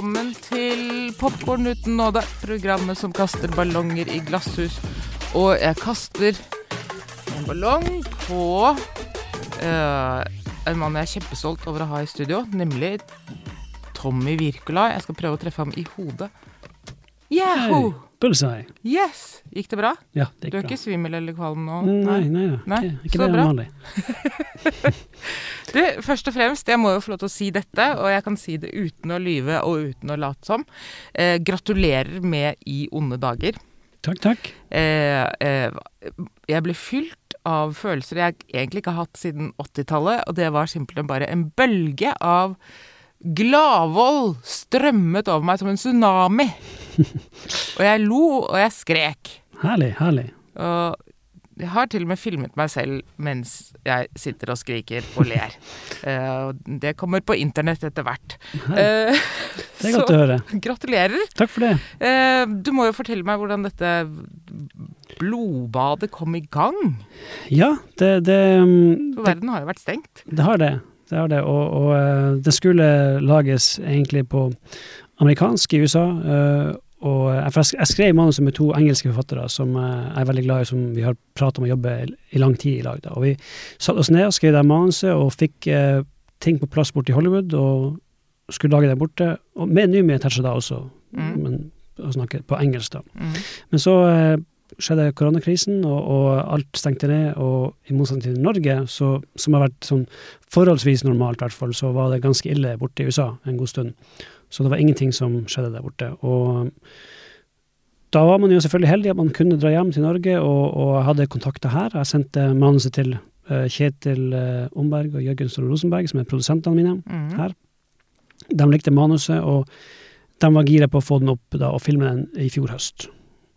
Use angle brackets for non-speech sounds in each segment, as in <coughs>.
velkommen til Popkorn uten nåde, programmet som kaster ballonger i glasshus. Og jeg kaster en ballong på uh, en mann jeg er kjempestolt over å ha i studio, nemlig Tommy Wirkola. Jeg skal prøve å treffe ham i hodet. Yahoo! Bullseye. Yes! Gikk det bra? Ja, det Du er bra. ikke svimmel eller kvalm nå? Nei, nei, nei, Nei, ikke, ikke så mer vanlig. <laughs> Du, først og fremst, jeg må jo få lov til å si dette, og jeg kan si det uten å lyve og uten å late som. Eh, gratulerer med I onde dager. Takk, takk. Eh, eh, jeg ble fylt av følelser jeg egentlig ikke har hatt siden 80-tallet, og det var simpelthen bare en bølge av gladvold strømmet over meg som en tsunami. <laughs> og jeg lo, og jeg skrek. Herlig, herlig. Og jeg har til og med filmet meg selv mens jeg sitter og skriker og ler. <laughs> Uh, det kommer på internett etter hvert. Uh, Det er godt å høre. gratulerer. Takk for det. Uh, du må jo fortelle meg hvordan dette blodbadet kom i gang. Ja, det, det, For det, verden har jo vært stengt. det har det. Det har det, og, og eh, det skulle lages egentlig på amerikansk i USA. eh, og jeg, skrev manuset med to engelske forfattere som eh, jeg er veldig glad i, som vi har pratet om å jobbe i, lang tid i lag. Da. Og vi satte oss ned og skrev det manuset, og fikk ting på plass borte i Hollywood, og skulle lage det borte. Og med nå med Tetzschner da også, Mm. men å snakke på engelsk, da. Mm. Men så skjedde koronakrisen, og, og alt stengte ned. Og i motsetning til Norge, så, som har vært sånn forholdsvis normalt, hvert fall, så var det ganske ille borte i USA en god stund. Så det var ingenting som skjedde der borte. Og da var man jo selvfølgelig heldig at man kunne dra hjem til Norge, og, og hadde kontakter her. Jeg sendte manuset til uh, Kjetil uh, Omberg og Jørgen Ståle Rosenberg, som er produsentene mine Mm. her. De likte manuset, og de var gira på å få den opp da, og filme den i fjor høst.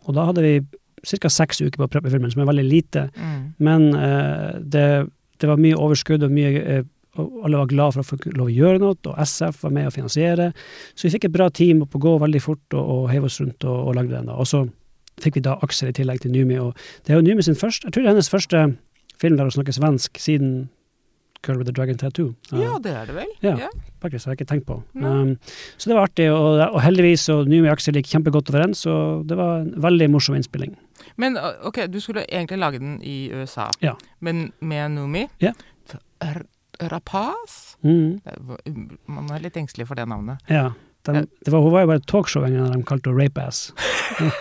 Og da hadde vi ca. seks uker på å preppe filmen, som er veldig lite. Mm. Men eh, det, det var mye overskudd, og mye eh, og alle var glad for å få lov å gjøre noe, og SF var med å finansiere. Så vi fikk et bra team opp å gå veldig fort, og, og heiv oss rundt og, og lagde den. da. Og så fikk vi da Aksel i tillegg til Numi, og det er jo Numi sin første Jeg tror det er hennes første film der hun snakker svensk siden Girl with a Dragon Tattoo. Ja, det er det vel. Ja. Faktisk, det har jeg ikke tenkt på. Um, så det var artig, og, og heldigvis og Numi og Aksel gikk kjempegodt overens, så det var en veldig morsom innspilling. Men ok, du skulle egentlig lage den i USA, Ja. men med Numi. Ja. R Rapaz? Mm, Man er litt engstelig for det navnet. ja. Den, det var, hun var jo bare et talkshow en gang de kalte henne Rape Ass. <laughs>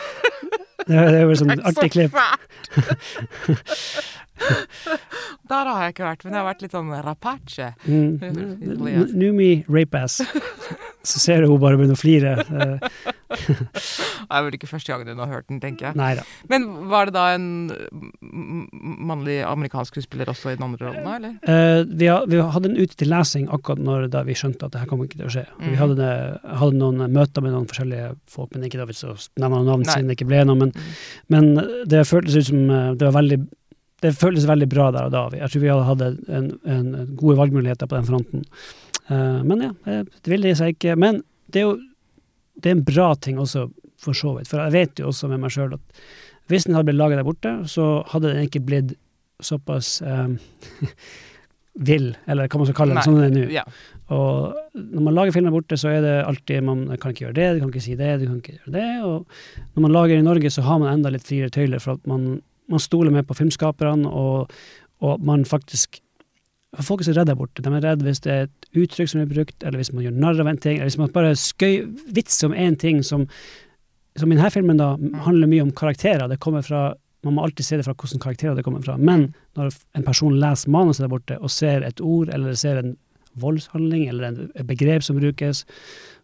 Det, det jo sånn artig klipp. <laughs> <laughs> Der har jeg ikke vært, men jeg har vært litt sånn rapace. Mm. <laughs> Numi rapeass. <laughs> Så ser du hun bare begynner å flire. Eh, Det er vel ikke første gangen hun har hørt den, tenker jeg. Neida. Men var det da en mannlig amerikansk skuespiller også i den andre rollen, eller? Uh, vi, ha- vi hadde den ute til lesing akkurat når vi skjønte at det her kom ikke til å skje. Mm. Vi hadde, det, hadde noen møter med noen forskjellige folk, men ikke da vits å nevner noen navn siden det ikke ble noe. Men, Mhm. men det føltes ut som eh, det var veldig det føltes veldig bra der og da. Jeg tror vi hadde hatt en, en, gode valgmuligheter på den fronten. Uh, men ja, det vil det seg ikke. Men det er jo det er en bra ting også, for så vidt. For jeg vet jo også med meg sjøl at hvis den hadde blitt laget der borte, så hadde den ikke blitt såpass eh, <laughs> vill, eller hva man skal kalle den, sånn som den er nå. Ja. Og når man lager film der borte, så er det alltid Man kan ikke gjøre det, du kan ikke si det, du kan ikke gjøre det. Og når man lager i Norge, så har man enda litt friere tøyler, for at man, man stoler mer på filmskaperne, og, og man faktisk for Folk er så redde der borte. De er redde hvis det er et uttrykk som er brukt, eller hvis man gjør narr av en ting, eller hvis man bare skøy vitser om én ting som Som i denne filmen da handler mye om karakterer. Det kommer fra Man må alltid se det fra hvordan karakterer det kommer fra. Men når en person leser manuset der borte og ser et ord, eller ser en voldshandling, eller en, et begrep som brukes,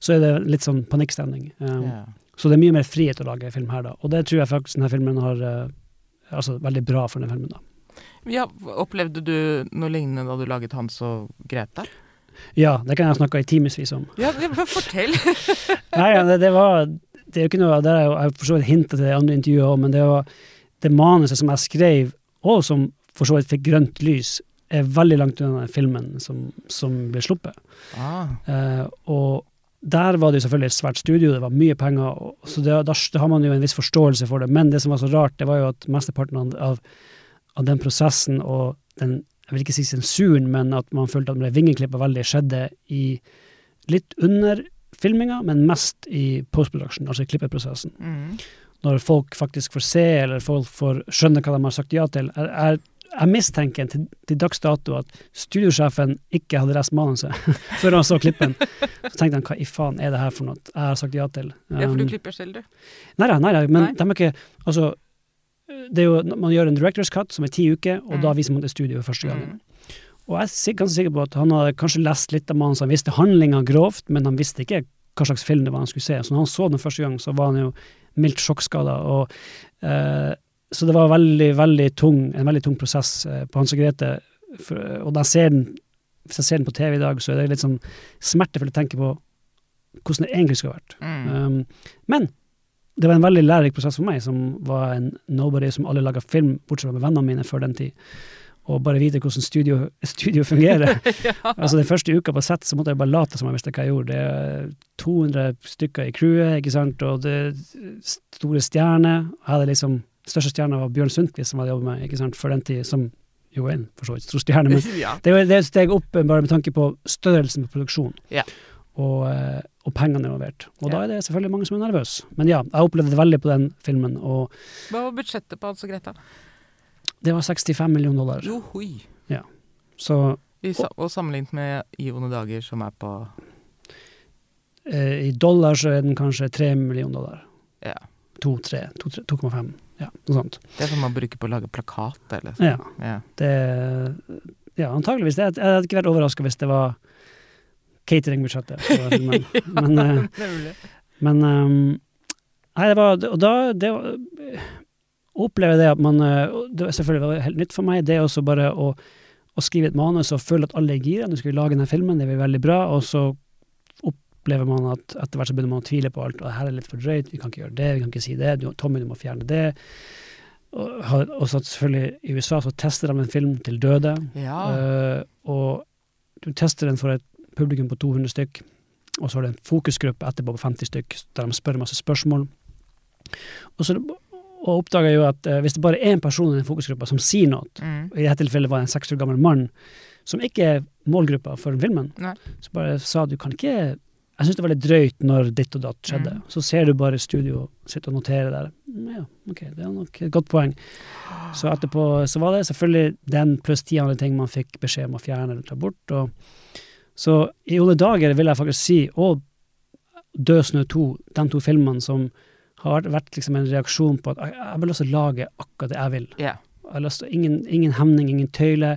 så er det litt sånn panikkstemning. Um, yeah. Så det er mye mer frihet å lage film her, da. Og det tror jeg faktisk denne filmen har eh, Altså veldig bra for den filmen, da. ja. Opplevde du noe lignende da du laget Hans og Grete? Ja, det kan jeg snakke i timevis om. Ja, fortell! <laughs> Nei, ja, det, det var Det er jo ikke noe Det har jeg jeg for så vidt hinta til det andre intervjuet òg, men det var det manuset som jeg skrev, og som for så vidt fikk grønt lys, er veldig langt unna den filmen som, som ble sluppet. Ah. Uh, og der var det jo selvfølgelig et svært studio, det var mye penger, så det, da, da har man jo en viss forståelse for det. Men det som var så rart, det var jo at mesteparten av, av, den prosessen og den jeg vil ikke si sensuren, men at man følte at det vingeklippet veldig skjedde i litt under filminga, men mest i post-production, altså i klippeprosessen. Mm. Når folk faktisk får se, eller folk får skjønne hva de har sagt ja til. Jeg, jeg, jeg mistenker til, til dags dato at studiosjefen ikke hadde lest manuset <laughs> før han så klippen. Så tenkte han hva i faen er det her for noe jeg har sagt ja til. Ja, for du Um, klipper selv, du. Nei da, nei da, men Nei. de er ikke Altså, det er jo Man gjør en director's cut som er ti uker, og Mm. da viser man til studio første gangen. Mm. Og jeg er ganske sikker på at han hadde kanskje lest litt av manuset, han visste handlinga grovt, men han visste ikke hva slags film det var han skulle se. Så når han så den første gang, så var han jo mildt sjokkskada. Og, eh, så det var veldig, veldig tung, en veldig tung prosess eh, på Hans og Grete. For, og da ser den, hvis jeg ser den på TV i dag, så er det litt sånn smertefullt å tenke på hvordan det egentlig skulle vært. Mm. Um, men det var en veldig lærerik prosess for meg, som var en nobody som alle laga film, bortsett fra med vennene mine før den tid. Og bare vite hvordan studio, studio fungerer. <laughs> altså Den første uka på sett så måtte jeg bare late som jeg visste hva jeg gjorde. Det er 200 stykker i crewet, ikke sant, og det store stjerner. Jeg hadde liksom Største stjerna var Bjørn Sundquist, som jeg hadde jobbet med ikke sant, før den tid, som jo er en for så vidt stor stjerne. men <laughs> ja. det er jo et steg opp eh, bare med tanke på størrelsen på produksjonen. Ja. Og, eh, og pengene involvert. Og da er det selvfølgelig mange som er nervøse. Men ja, jeg opplevde det veldig på den filmen, og Hva var budsjettet på Hans og Greta? det var 65 millioner dollar. Jo, hoi. Så I, sa- og sammenlignet med Ivone Dager, som er på eh, i dollar så er den kanskje 3 millioner dollar. Ja. 2-3, 2,5. Ja, noe sånt. Det er som man bruker på å lage plakater, eller sånn. Ja, Ja. det Ja, antageligvis. Jeg, jeg hadde ikke vært overraska hvis det var cateringbudsjettet. Men. <laughs> Men eh. Men ehm, Nei, det var Og da det opplever det at man eh, Det var selvfølgelig var helt nytt for meg, det er også bare å, å skrive et manus og føle at alle er gira. Nå skal vi lage denne filmen, det blir veldig bra. Og så opplever man at etter hvert så begynner man å tvile på alt. Og her er litt for drøyt, vi kan ikke gjøre det, vi kan ikke si det. Du, Tommy, du må fjerne det. Og, og så selvfølgelig i USA så tester de en film til døde. Ja. Eh, og du tester den for et publikum på 200 stykk, og så har du en fokusgruppe etterpå på 50 stykk, der de spør masse spørsmål. Og så og oppdaga jo at eh, hvis det bare er én person i den fokusgruppa som sier noe, Mm. og i dette tilfellet var det en seks år gammel mann, som ikke er målgruppa for filmen, Nei. så bare sa du kan ikke Jeg syns det var litt drøyt når ditt og datt skjedde. Mm. Så ser du bare studio sitte og notere der. Mm, Ja, ok, det er nok et godt poeng. Så etterpå så var det selvfølgelig den pluss ti andre ting man fikk beskjed om å fjerne eller ta bort. Og, så i alle dager vil jeg faktisk si, og Død snø 2, de to filmene som har vært, vært liksom en reaksjon på at jeg, jeg også lage akkurat det jeg vil. Yeah. Jeg har lyst til, ingen, ingen hemning, ingen tøyle.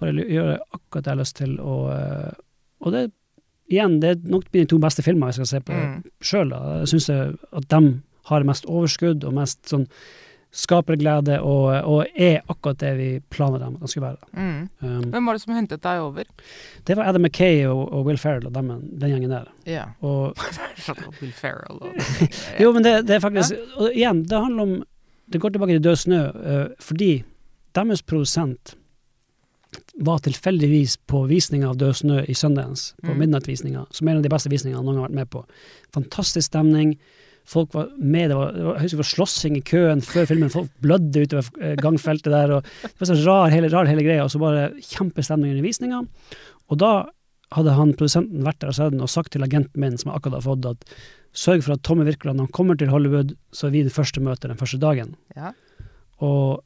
Bare gjøre akkurat det jeg har lyst til. Og, eh, og det, igjen, det er nok mine to beste filmer jeg skal se på Mm. sjøl. Jeg syns at de har mest overskudd og mest sånn skaperglede, og, og er akkurat det vi planla dem at de skulle være. Mm. Um, Hvem var det som hentet deg over? det var Adam Mackay og, og Will Ferrell og dem, den gjengen der. Ja. Og, <laughs> Will Ferrell og <laughs> jo, men det, det er faktisk Og igjen, det handler om Det går tilbake til Død snø, uh, fordi deres produsent var tilfeldigvis på visninga av Død snø i Sundance, på Mm. midnattvisninga, som er en av de beste visningene noen gang har vært med på. Fantastisk stemning. Folk var med, det var, det var, jeg husker det var slåssing i køen før filmen, folk blødde utover eh, gangfeltet der. og Det var så rar hele, rar hele greia, og så bare kjempestemning under visninga. Og da hadde han produsenten vært der og sett den og sagt til agenten min, som jeg akkurat har fått, at sørg for at Tommy Wirkola, når han kommer til Hollywood, så er vi det første møtet den første dagen. Ja. Og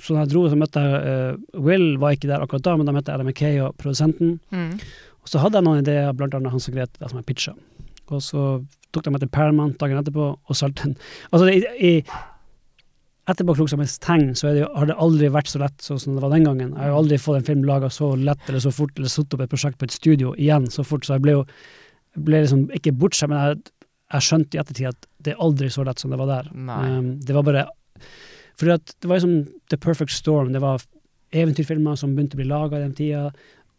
så da jeg dro, så møtte jeg uh, Will, var ikke der akkurat da, men da møtte jeg Adam McKay og produsenten. Mm. Og så hadde jeg noen ideer, blant annet Hans og Grete, der som jeg pitcha. Og så tok de meg til Paramount dagen etterpå og solgte den. Altså, i, i etterpåklokskapens tegn så det har det aldri vært så lett sånn som det var den gangen. Jeg har jo aldri fått en film laga så lett eller så fort, eller satt opp et prosjekt på et studio igjen så fort, så jeg ble jo ble liksom ikke bortskjemt, men jeg, jeg skjønte i ettertid at det er aldri så lett som det var der. Um, det var bare At det var liksom the perfect storm. Det var eventyrfilmer som begynte å bli laga den tida.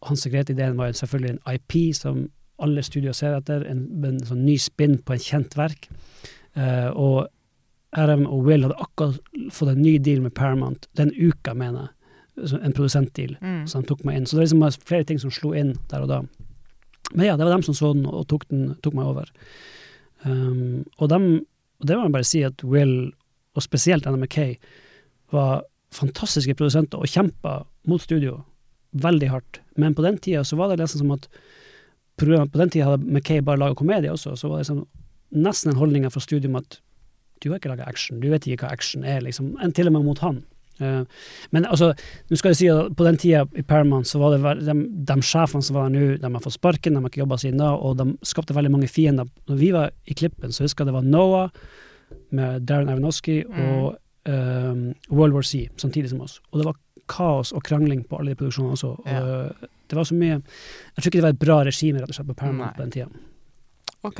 Hans og Grete-ideen var selvfølgelig en IP som alle studioer ser etter, en, en sånn ny spinn på en kjent verk. Uh, og RM og Will hadde akkurat fått en ny deal med Paramount den uka, mener jeg. En produsentdeal. Mm. Så de tok meg inn. Så det er liksom flere ting som slo inn der og da. Men ja, det var dem som så den og tok, den, tok meg over. Um, og, dem, og det må jeg bare si at Will, og spesielt Anna McKay, var fantastiske produsenter og kjempa mot studio veldig hardt. Men på den tida så var det nesten som at på, den tida hadde McKay bare laga komedie også, så var det liksom nesten en holdning fra studio om at du har ikke laga action, du vet ikke hva action er, liksom. En til og med mot han. Eh, men altså, nå skal jeg si at på den tida i Paramount så var det de, de sjefene som var der nå, de har fått sparken, de har ikke jobba siden da, og de skapte veldig mange fiender. Når vi var i Klippen, så husker jeg det var Noah med Darren Aronofsky og um, World War C samtidig som oss. Og det var kaos og krangling på alle de produksjonene også. Og Ja. det var så mye Jeg tror ikke det var et bra regime rett og slett på Paramount på den tida. Ok.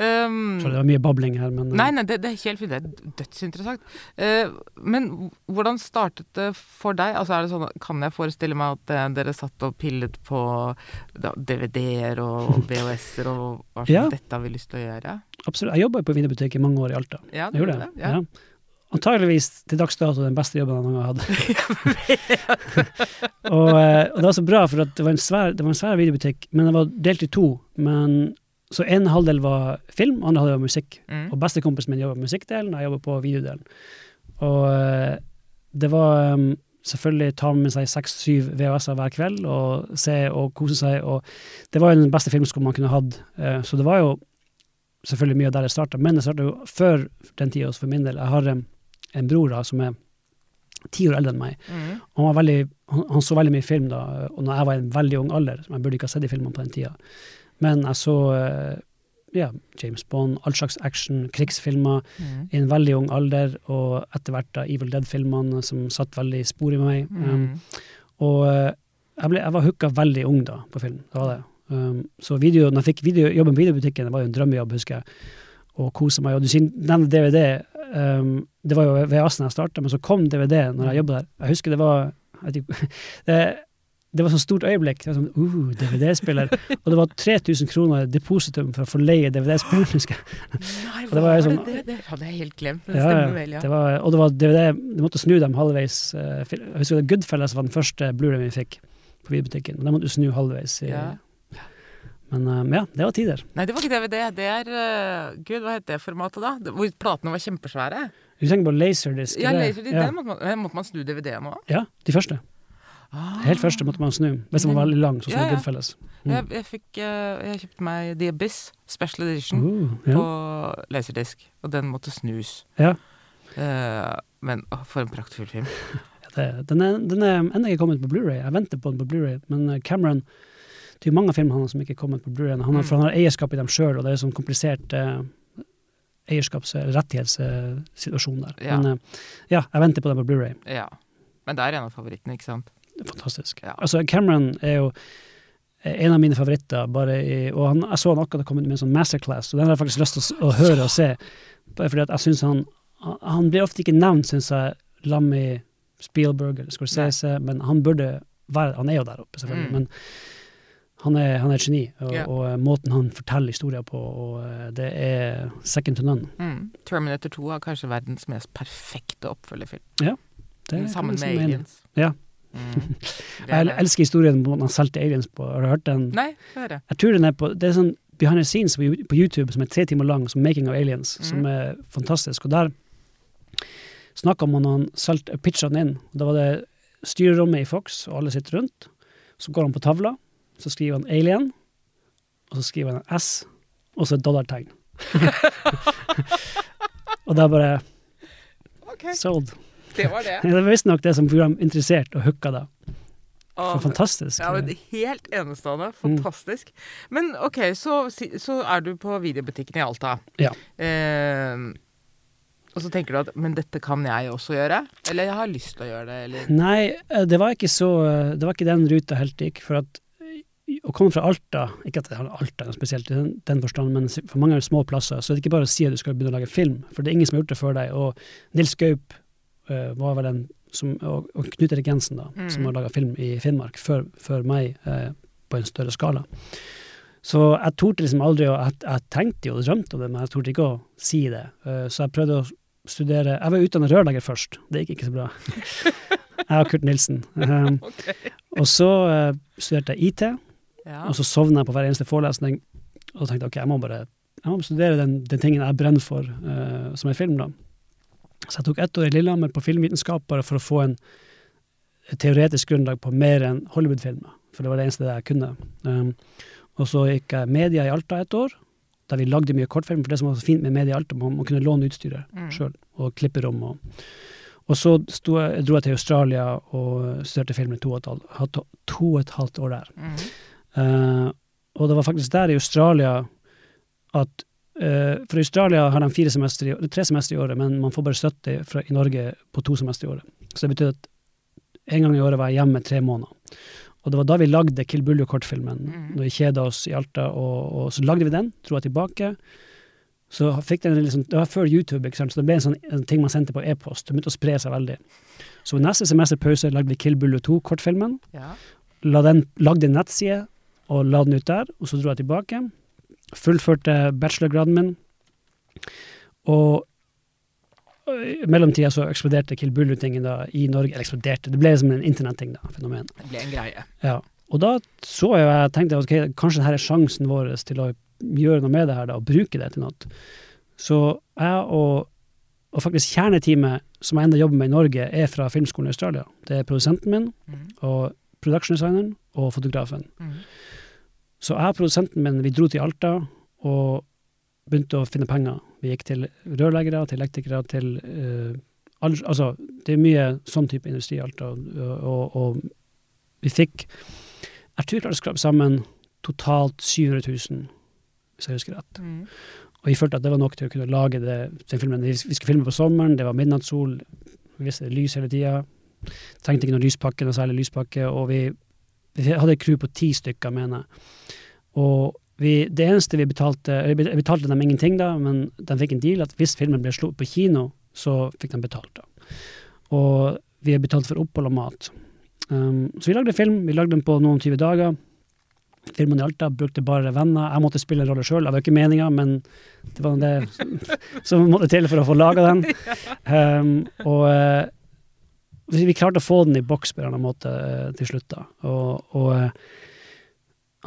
Um, Så det var mye babling her, men eh, Nei, nei, det, det er helt fint. Det er dødsinteressant. Uh, men hvordan startet det for deg? Altså, er det sånn, Kan jeg forestille meg at uh, dere satt og pillet på DVD-er og <laughs> VHS-er og hva slags Ja. Dette har vi lyst til å gjøre? Absolutt. Jeg jobba jo på videobutikk i mange år i Alta. Ja, Jeg gjorde det. Ja. Antageligvis til dags dato den beste jobben jeg noen gang har hatt. <laughs> <laughs> og, eh, og det var så bra, for det var en svær, det var en svær videobutikk, men den var delt i to. Men, så en halvdel var film, andre halvdel var musikk. Mm. Og bestekompisen min jobber på musikkdelen, og jeg jobber på videodelen. Og eh, det var um, selvfølgelig ta med seg seks-syv VHS-er hver kveld og se og kose seg. Og det var jo den beste filmskolen man kunne hatt. Uh, så det var jo selvfølgelig mye der det starta, men jeg starta jo før den tida for min del. Jeg har um, en bror da som er ti år eldre enn meg. Mm. Han, var veldig, han, han så veldig mye film da, og når jeg var i en veldig ung alder, som jeg burde ikke ha sett i filmene på den tida. Men jeg så eh, ja, James Bond, all slags action, krigsfilmer Mm. i en veldig ung alder, og etter hvert da Evil Dead-filmene som satt veldig spor i meg. Um, Mm. og eh, jeg, ble, jeg var hooka veldig ung da på film. Det var det. Um, så video, når jeg fikk video, jobben på videobutikken, det var jo en drømmejobb, husker jeg. Og kose meg. Og du nevner DVD. Um, det var jo VHS-en jeg starta, men så kom DVD når jeg jobba der. Jeg husker det var <laughs> det, det var så stort øyeblikk. Det var sånn, uh, DVD-spiller. Og det var 3000 kroner depositum for å få leie DVD-spilleren, <laughs> husker jeg. Nei, Og det var jo det det? Hadde jeg helt glemt. Det Ja, stemmer vel, ja. Det var, og det var DVD, du måtte snu dem halvveis. eh, Jeg husker Goodfellas var den første Blu-ray vi fikk på videobutikken. Og den måtte du snu halvveis. I, Ja. Men eh, ja, det var tider. Nei, det var ikke DVD. Det er uh, Gud, hva het det formatet da? Det- Hvor platene var kjempesvære? Du tenker på Laserdisc? Ja, laserdisk. ja. måtte man, måtte man snu DVD-en òg? ja, de første. Ah. Helt første måtte man snu, hvis den var veldig lang, sånn som Ja, ja. Goodfellas. Mm. Jeg, jeg fikk eh, Jeg kjøpte meg The Abyss Special Edition Uh, ja. på laserdisk, og den måtte snus. Ja. Uh, men å, for en praktfull film. <laughs> Ja, det, den, er, den er ennå ikke kommet på Blu-ray. Jeg venter på den på Blu-ray men Cameron Det er jo mange av filmene hans som ikke er kommet på Blu-ray. Han, Mm. han har eierskap i dem sjøl, og det er sånn komplisert eh, eierskaps- rettighetssituasjon der. Ja. Men eh, ja, jeg venter på den på Blu-ray. Ja. Men det er en av favorittene, ikke sant? Fantastisk. Ja. Altså, Cameron er jo en av mine favoritter, i, og han, jeg så han akkurat kommet med en sånn masterclass, og den har jeg faktisk lyst til å, å høre og se. Bare fordi at jeg synes han han- blir ofte ikke nevnt, syns jeg, Lammy Spielberg eller Scorsese, men han burde være Han er jo der oppe, selvfølgelig, Mm. men han er, han er et geni, og, yeah. og eh, måten han forteller historier på, og eh, det er second to none. Mm. Terminator 2 er kanskje verdens mest perfekte oppfølgerfilm. Det er Sammen med en- aliens. Ja. Mm. <laughs> Er Jeg elsker historien måten han solgte aliens på. Har du hørt den? Nei, få høre. Jeg tror den er på Det er sånn behind the scenes på, YouTube som er tre timer lang, som Making of Aliens, mm. som er fantastisk. Og der snakka man når han pitcha den inn. Da var det styrerommet i Fox, og alle sitter rundt. Så går han på tavla, så skriver han alien, og så skriver han en S, og så et dollartegn. <laughs> og er bare okay. sold. det var det. <laughs> Det var visstnok det som program interesserte og hooka da. For fantastisk. Ja, Helt enestående. Fantastisk. Men OK, så, så er du på videobutikken i Alta. Ja. Eh, og så tenker du at Men dette kan jeg også gjøre? Eller jeg har lyst til å gjøre det, eller Nei, eh, det var ikke så eh, Det var ikke den ruta helt gikk. For at å komme fra Alta Ikke at Alta er noe spesielt i den, den forstand, men for mange små plasser så er det ikke bare å si at du skal begynne å lage film, for det er ingen som har gjort det før deg. Og Nils Gaup uh, var vel den som, og, og Knut Erik Jensen, da, Mm. som har laga film i Finnmark før, før meg, uh, på en større skala. Så jeg torde liksom aldri å jeg, jeg tenkte jo og drømte om det, men jeg torde ikke å si det. Uh, så jeg prøvde å studere Jeg var utdannet rørlegger først, det gikk ikke så bra. <laughs> jeg og Kurt Nilsen. Um, og så studerte jeg IT, ja. og så sovna jeg på hver eneste forelesning. Og tenkte ok, jeg må bare jeg må studere den, den tingen jeg brenner for, uh, som er film. da. Så jeg tok ett år i Lillehammer på filmvitenskap bare for å få en teoretisk grunnlag på mer enn Hollywood-filmer. For det var det eneste jeg kunne. Um, Og så gikk jeg media i Alta et år, der vi lagde mye kortfilm. For det som var så fint med media i Alta, man, man kunne låne utstyret Mm. sjøl, og klipperom. Og, og så jeg, dro jeg til Australia og studerte film i to og et halvt, to og et halvt år der. Mm. Eh, og det var faktisk der i Australia at uh, For i Australia har de fire semester i, tre semester i året, men man får bare støtte fra, i Norge på to semester i året. Så det betyr at en gang i året var jeg hjemme tre måneder. Og det var da vi lagde Kill Buljo-kortfilmen. Mm. Når vi kjeda oss i Alta, og, og så lagde vi den, dro jeg tilbake. Så fikk den liksom, Det var før YouTube, ikke sant? så det ble en sånn en ting man sendte på e-post. Det begynte å spre seg veldig. Så neste semester pause lagde vi Kill Buljo 2-kortfilmen Ja. la den, lagde en nettside og la den ut der, og så dro jeg tilbake. Fullførte bachelorgraden min. Og og i mellomtida så eksploderte Kill Bullu-tingen i Norge. Eller eksploderte, det ble som en internetting, da, fenomen. Det ble en greie. Ja. Og da så jeg, jeg tenkte ok, kanskje dette er sjansen vår til å gjøre noe med det her, da, og bruke det til noe. Så jeg og, og faktisk kjerneteamet som jeg enda jobber med i Norge, er fra Filmskolen i Australia. Det er produsenten min, Mm. og production designeren og fotografen. Mm. Så jeg og produsenten min vi dro til Alta og begynte å finne penger. Vi gikk til rørleggere, til elektrikere, til uh, all, Altså, det er mye sånn type industri i Alta, og, og, og vi fikk Jeg tror vi klarte å skrape sammen totalt 700 000, hvis jeg husker rett. Mm. Og vi følte at det var nok til å kunne lage det, den filmen. Vi vi skulle filme på sommeren, det var midnattssol, vi visste det lys hele tida. Trengte ikke noen lyspakke, noe særlig lyspakke, og vi, vi hadde et crew på ti stykker, mener jeg. Og vi, det eneste vi betalte Jeg betalte dem ingenting, da, men de fikk en deal at hvis filmen ble slått på kino, så fikk de betalt. da. Og vi betalte for opphold og mat. Um, så vi lagde film. Vi lagde den på noen 20 dager. Filmen i Alta brukte bare venner. Jeg måtte spille en rolle sjøl, det var ikke meninga, men det var det <laughs> som måtte til for å få laga den. <laughs> Um, og eh, vi, klarte å få den i boks på en eller annen måte eh, til slutt, da. Og, og eh,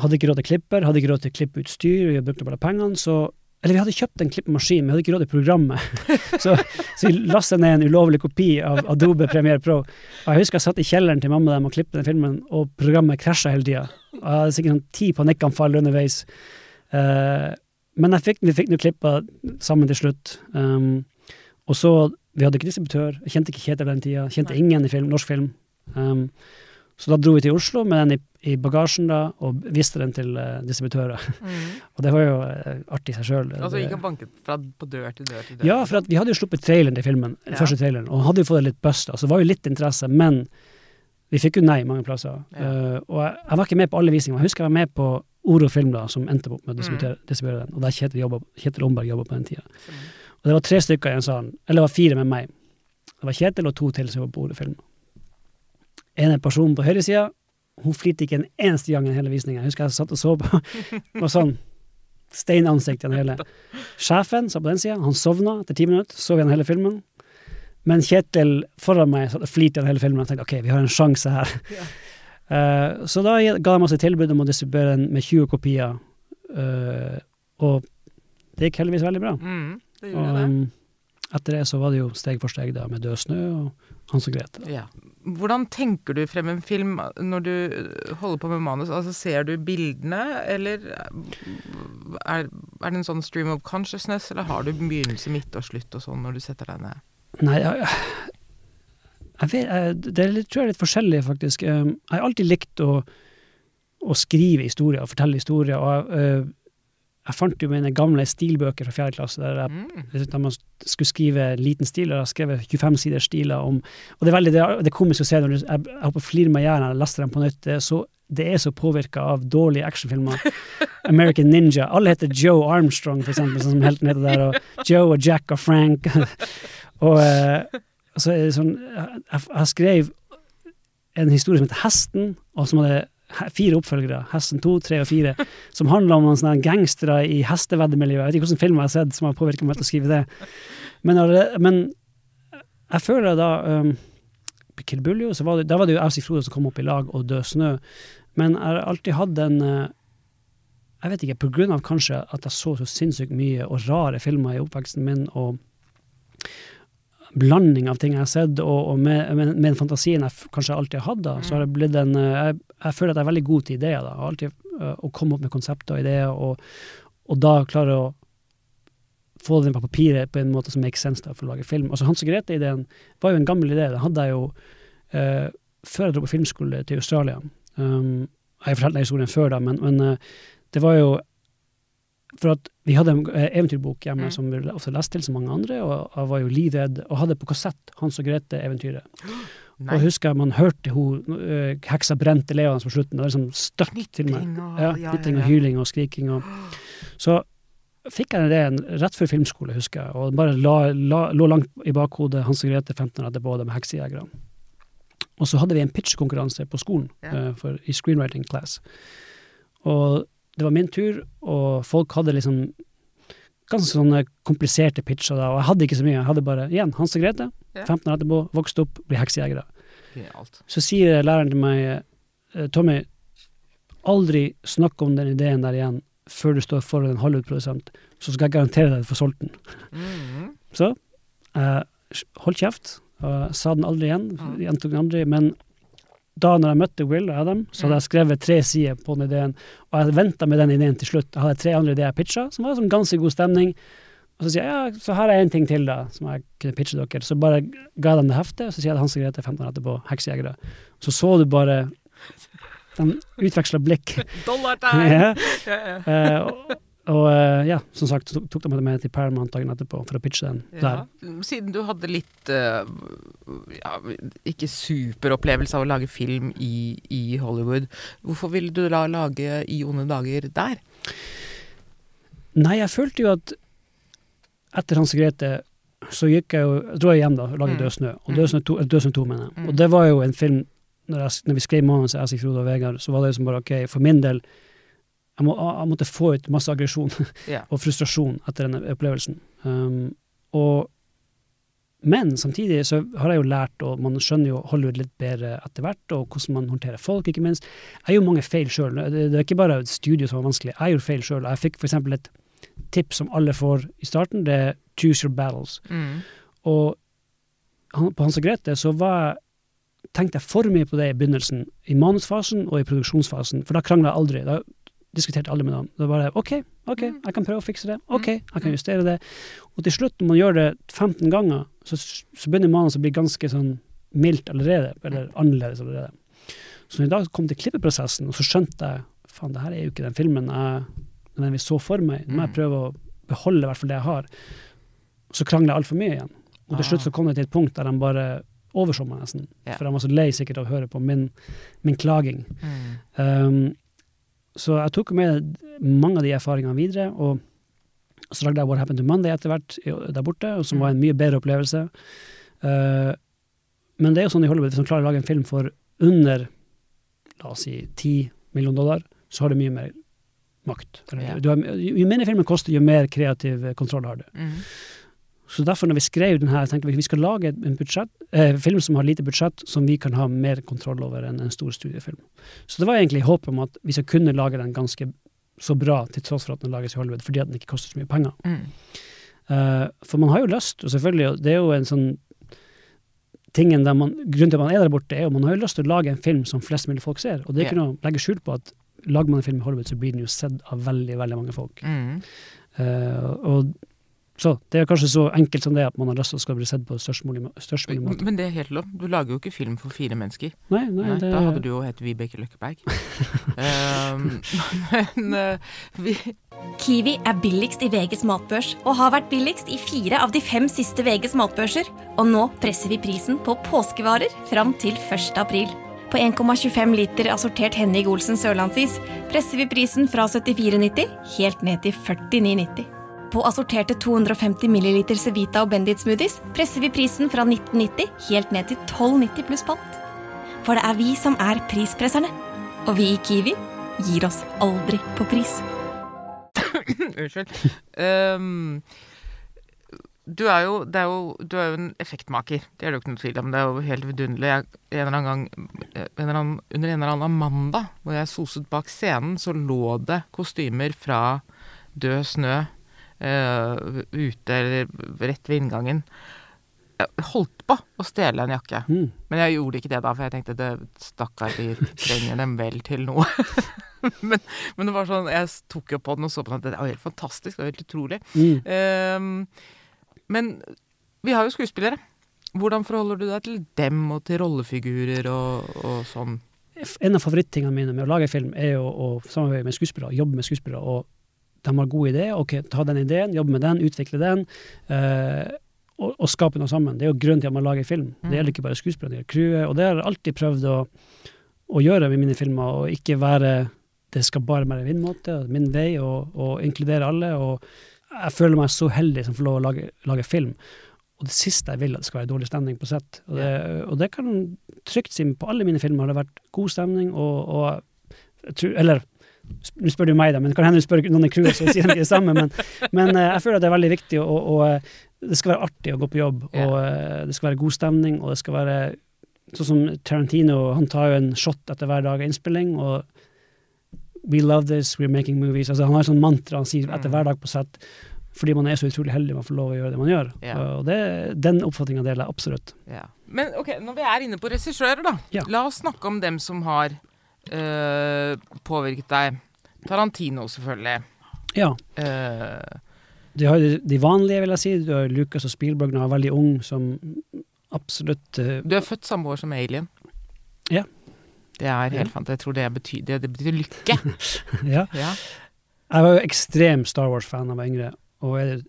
hadde ikke råd til klipper, hadde ikke råd til klippeutstyr, vi brukte bare pengene, så Eller vi hadde kjøpt en klippemaskin, men vi hadde ikke råd til programmet. <laughs> så, så vi lasta ned en ulovlig kopi av Adobe Premiere Pro. Og jeg husker jeg satt i kjelleren til mamma dem og klippet den filmen, og programmet krasja hele tida. Jeg hadde sikkert sånn ti panikkanfall underveis. Uh, men fikk, vi fikk nå klippa sammen til slutt. Um, og så Vi hadde ikke distributør. Jeg kjente ikke Kjetil den tida. Kjente Nei. ingen i film, norsk film. Um, så da dro vi til Oslo med den i, i bagasjen da, og viste den til uh, distributører. Mm. <laughs> Og det var jo uh, artig i seg sjøl. Altså gikk han banket fra på dør til dør til dør? Ja, for vi hadde jo sluppet traileren til filmen, Ja. første traileren, og hadde jo fått litt bust. så det var jo litt interesse, men vi fikk jo nei mange plasser. Ja. Uh, og jeg, jeg var ikke med på alle visninger. Jeg husker jeg var med på Oro Film, da, som endte opp med å Mm. distribuere, distribuere den, og der Kjetil, jobbet, Kjetil Omberg jobba på den tida. Mm. Og det var tre stykker i en salen, eller det var fire med meg. Det var Kjetil og to til som var på Oro Film. En person på høyresida, hun flirte ikke en eneste gang i hele visninga. Jeg husker jeg satt og så på, var sånn steinansikt gjennom hele. Sjefen satt på den sida, han sovna etter ti minutter, sov gjennom hele filmen. Men Kjetil foran meg satt og flirte gjennom hele filmen, jeg tenkte ok, vi har en sjanse her. Ja. Eh, så da ga de oss et tilbud om å distribuere den med 20 kopier, eh, og det gikk heldigvis veldig bra. Mm, det Og, det. um, etter det så var det jo steg for steg da, med Død snø og Hans og Grete. Ja. Hvordan tenker du frem en film når du holder på med manus? Altså Ser du bildene, eller er, er det en sånn stream of consciousness, eller har du begynnelse, midt og slutt og sånn når du setter deg ned? Nei, jeg, jeg vet, jeg, det er litt, tror jeg er litt forskjellig, faktisk. Um, Jeg har alltid likt å, å skrive historier og fortelle historier. og jeg, uh, jeg fant jo mine gamle stilbøker fra fjerde klasse, der jeg Mm. man skulle skrive liten stil, og jeg skrev 25 sider stiler om Og det er veldig det det komisk å se når du, jeg, jeg holdt på meg i hjel når jeg leste dem på nytt. Det er så, det er så påvirka av dårlige actionfilmer. <laughs> American Ninja. Alle heter Joe Armstrong, for eksempel, sånn som helten heter der. Og Joe og Jack og Frank. <laughs> og eh, så er det sånn Jeg, jeg skrev en historie som heter Hesten, og som hadde fire oppfølgere, Hesten 2, 3 og 4, <laughs> som handler om noen sånne gangstere i hesteveddemiljøet. Jeg vet ikke hvilken film jeg har sett som har påvirket meg til å skrive det. Men, men jeg føler da um, Kill Buljo, så var det, da var det jo Aussie Frode som kom opp i lag, og Død snø. Men jeg har alltid hatt en eh, Jeg vet ikke, på grunn av kanskje at jeg så så sinnssykt mye og rare filmer i oppveksten min, og blanding av ting jeg har sett, og, og med, med, med den fantasien jeg kanskje alltid har hatt, da, så har det blitt en eh, jeg, jeg føler at jeg er veldig god til ideer. da. Alltid uh, Å komme opp med konsepter og ideer, og, og da klare å få den på papiret på en måte som makes sense da, for å lage film. Altså Hans og Grete-ideen var jo en gammel idé. Den hadde jeg jo uh, før jeg dro på filmskole til Australia. Um, jeg har fortalt den historien før, da, men, men uh, det var jo for at vi hadde en eh, eventyrbok hjemme Mm. som vi ofte leste til, som mange andre, og jeg var jo livredd, og hadde på kassett Hans og Grete-eventyret. <gasps> Nei. Og husker jeg man hørte hun, uh, heksa brente levende på slutten, det var liksom støkk til meg. Ja, ja, knitring ja, og hyling og skriking. Og. Så fikk jeg det rett før filmskole, husker jeg, og bare la, la, lå langt i bakhodet Hans og Grete 15 år etterpå, de heksejegerne. Og så hadde vi en pitchkonkurranse på skolen Ja. uh, for, i screenwriting class. Og det var min tur, og folk hadde liksom ganske sånne kompliserte pitcher da, og jeg hadde ikke så mye. Jeg hadde bare, igjen, Hans og Grete, Ja. 15 år etterpå, vokste opp, blir heksejegere. Så sier læreren til meg, eh, Tommy, aldri snakk om den ideen der igjen før du står foran en Hollywood-produsent, så skal jeg garantere deg at du får solgt den. Mhm. Så jeg holdt kjeft, og sa den aldri igjen, Mm. gjentok den aldri, men da når jeg møtte Will og Adam, så hadde jeg skrevet tre sider på den ideen, og jeg venta med den ideen til slutt. Jeg hadde tre andre ideer jeg pitcha, som var sånn ganske god stemning. Og så sier jeg ja, så her er en ting til da, som jeg kunne pitche dere. Så bare ga jeg dem det heftet, og så sier jeg Hans og Grete 15 år etterpå, heksejegere. Så så du bare de utveksla blikk. <laughs> Dollartegn! ja. Ja, ja. Eh, og, eh, ja, som sagt, så tok, tok de meg med til Paramount dagen etterpå for å pitche den Ja. der. Siden du hadde litt uh, ja, ikke superopplevelse av å lage film i, i Hollywood, hvorfor ville du da lage I onde dager der? Nei, jeg følte jo at etter Hans Grete så gikk jeg jo Jeg dro igjen da og lagde Mm. Død snø. Og Mm. Død snø 2, eller Død snø 2 mener jeg. Mm. Og det var jo en film Når, jeg, når vi skrev manuset, jeg, Frode og Vegard, så var det jo som bare OK, for min del Jeg, må, jeg måtte få ut masse aggresjon <laughs> yeah. og frustrasjon etter den opplevelsen. Um, og men samtidig så har jeg jo lært, og man skjønner jo Hollywood litt bedre etter hvert, og hvordan man håndterer folk, ikke minst. Jeg gjorde mange feil sjøl. Det, det er ikke bare studio som var vanskelig. Jeg gjorde feil sjøl. Jeg fikk f.eks. et tips som alle får i starten, det er 'choose your battles'. Mm. Og han, på Hans og Grete så var jeg tenkte jeg for mye på det i begynnelsen, i manusfasen og i produksjonsfasen, for da krangla jeg aldri. Da diskuterte aldri med dem. Det var bare OK, OK, Mm. jeg kan prøve å fikse det. OK, jeg kan Mm. justere det. Og til slutt, når man gjør det 15 ganger, så, så begynner man å bli ganske sånn mildt allerede, eller annerledes allerede. Så når jeg da kom til klippeprosessen, og så skjønte jeg faen, det her er jo ikke den filmen jeg nødvendigvis så for meg. Nå må jeg Mm. prøve å beholde i hvert fall det jeg har. Så krangler jeg altfor mye igjen. Og til Ah. slutt så kom det til et punkt der de bare overså meg nesten. For de var så lei sikkert av å høre på min, min klaging. Mm. Um, så jeg tok med mange av de erfaringene videre, og så lagde jeg What Happened to Monday etter hvert der borte, som Mm. var en mye bedre opplevelse. Uh, men det er jo sånn i Hollywood, hvis man klarer å lage en film for under la oss si 10 millioner dollar, så har du mye mer makt. Eller, Ja. du har, jo jo mindre filmen koster, jo mer kreativ eh, kontroll har du. Mm. Så derfor når vi skrev den her, tenkte vi vi skal lage en budsjett, eh, film som har lite budsjett, som vi kan ha mer kontroll over enn en stor studiefilm. Så det var egentlig håpet om at vi skal kunne lage den ganske så bra, til tross for at den lages i Hollywood, fordi at den ikke koster så mye penger. Mm. Eh, for man har jo lyst, og selvfølgelig, det er jo en sånn tingen der man, Grunnen til at man er der borte, er jo man har jo lyst til å lage en film som flest mulig folk ser. Og det er ikke yeah. noe å legge skjul på at lager man en film i Hollywood, så blir den jo sett av veldig, veldig mange folk. Mm. Uh, og så det er kanskje så enkelt som det at man har lyst til å skal bli sett på størst mulig, størst mulig måte. Men det er helt lov. Du lager jo ikke film for fire mennesker. Nei, nei, Nei, det, Da hadde du jo hett Vibeke Løkkeberg. um, <laughs> <laughs> men uh, vi Kiwi er billigst i VGs matbørs og har vært billigst i fire av de fem siste VGs matbørser. Og nå presser vi prisen på påskevarer fram til 1. april. På 1,25 liter assortert Henning Olsen sørlandsis presser vi prisen fra 74,90 helt ned til 49,90. På assorterte 250 ml Cevita og Bendit smoothies presser vi prisen fra 1990 helt ned til 12,90 pluss pant. For det er vi som er prispresserne. Og vi i Kiwi gir oss aldri på pris. <coughs> Unnskyld. Um, du er jo, er jo, du er jo en effektmaker. Det er det ikke noe tvil om. Det er jo helt vidunderlig. Jeg, en eller annen gang, en eller annen, under en eller annen mandag, hvor jeg soset bak scenen, så lå det kostymer fra Død snø eh, ute, eller rett ved inngangen. Jeg holdt på å stjele en jakke. Mm. Men jeg gjorde ikke det da, for jeg tenkte det stakkar, de trenger dem vel til noe. <laughs> men, men det var sånn, jeg tok jo på den og så på den, at det er helt fantastisk, det er helt utrolig. Mm. Ehm, men vi har jo skuespillere. Hvordan forholder du deg til dem og til rollefigurer og, og sånn? En av favorittingene mine med å lage film er jo å samarbeide med skuespillere, jobbe med skuespillere. og de har gode ideer, ok, ta den ideen, jobbe med den, utvikle den, eh, og, og skape noe sammen. Det er jo grunnen til at man lager film. Mm. Det gjelder ikke bare skuespillerne, det gjelder crewet, og det har jeg alltid prøvd å, å gjøre med mine filmer, og ikke være det skal bare være min måte, min vei, og, og inkludere alle. og Jeg føler meg så heldig som får lov å lage, lage film. Og det siste jeg vil, at det skal være dårlig stemning på sett. Og det, og det kan trygt si på alle mine filmer har det vært god stemning, og, og jeg tror, Eller nå spør du meg, da, men det kan hende du spør noen i crewet, så sier det samme. Men, men eh, jeg føler at det er veldig viktig, og, og eh, det skal være artig å gå på jobb. Og eh, det skal være god stemning, og det skal være Sånn som Tarantino, han tar jo en shot etter hver dag av innspilling, og We love this, we're making movies. Altså, han har et sånt mantra han sier etter Mm. hver dag på sett, fordi man er så utrolig heldig man får lov å gjøre det man gjør. Ja. Og det, den oppfatninga deler jeg absolutt. Ja. Men ok, når vi er inne på regissører, da. Ja. La oss snakke om dem som har øh, påvirket deg. Tarantino, selvfølgelig. Ja. Uh, De har de vanlige, vil jeg si. Du har Lucas og Spielberg når han er veldig ung, som absolutt uh, du er født samme år som Alien. Ja. Det er Ja. helt fant. Jeg tror det betyr, det, det betyr lykke. <laughs> Ja. ja. Jeg var jo ekstrem Star Wars-fan da jeg var yngre, og jeg,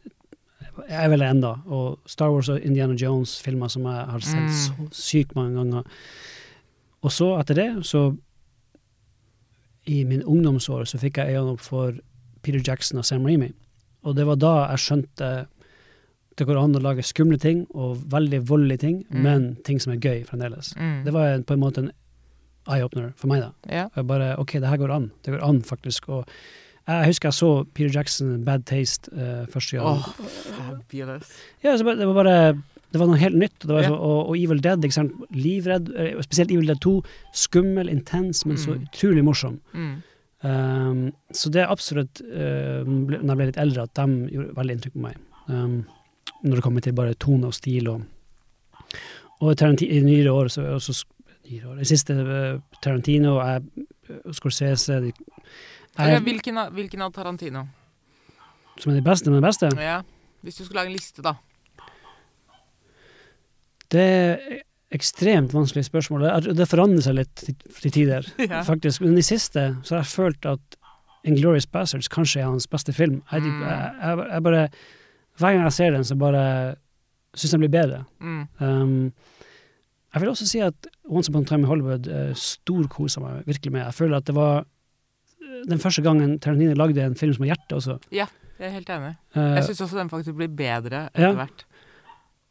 jeg er vel det enda. Og Star Wars og Indiana Jones-filmer som jeg har sett Mm. så sykt mange ganger. Og så, etter det, så I min ungdomsår så fikk jeg øynene opp for Peter Jackson og Sam Remy. Og det var da jeg skjønte det går an å lage skumle ting og veldig voldelige ting, Mm. men ting som er gøy fremdeles. Mm. Det var en, på en måte en eye-opener for meg, da. ja. Og jeg bare OK, det her går an. Det går an, faktisk. Og jeg husker jeg så Peter Jackson, Bad Taste, uh, første gang. Oh, fabulous. Ja, så bare, det var bare det var noe helt nytt. og Det var Ja. så, og, og Evil Dead, ikke sant. Livredd. eh, Spesielt Evil Dead 2. Skummel, intens, men så Mm. utrolig morsom. Mm. Um, så det er absolutt, uh, når jeg ble litt eldre, at de gjorde veldig inntrykk på meg. Um, når det kommer til bare tone og stil. Og, og Tarantino, i nyere år, så også nyere år, i siste eh, Tarantino, jeg, eh, Scorsese de, jeg, hvilken, av, hvilken av Tarantino? Som er de beste, men de beste. Ja. Hvis du skulle lage en liste, da. Det er ekstremt vanskelig spørsmål. Det, forandrer seg litt til, tider, <laughs> Ja. faktisk. Men i siste så har jeg følt at Inglorious Bastards kanskje er hans beste film. Jeg, Mm. jeg, jeg, jeg bare Hver gang jeg ser den, så bare syns den blir bedre. Mm. Um, jeg vil også si at Once Upon a Time in Hollywood uh, storkosa meg virkelig med. Jeg føler at det var eh, den første gangen Tarantino lagde en film som har hjerte også. Jeg er helt enig. Uh, Jeg syns også den faktisk blir bedre Ja. hvert.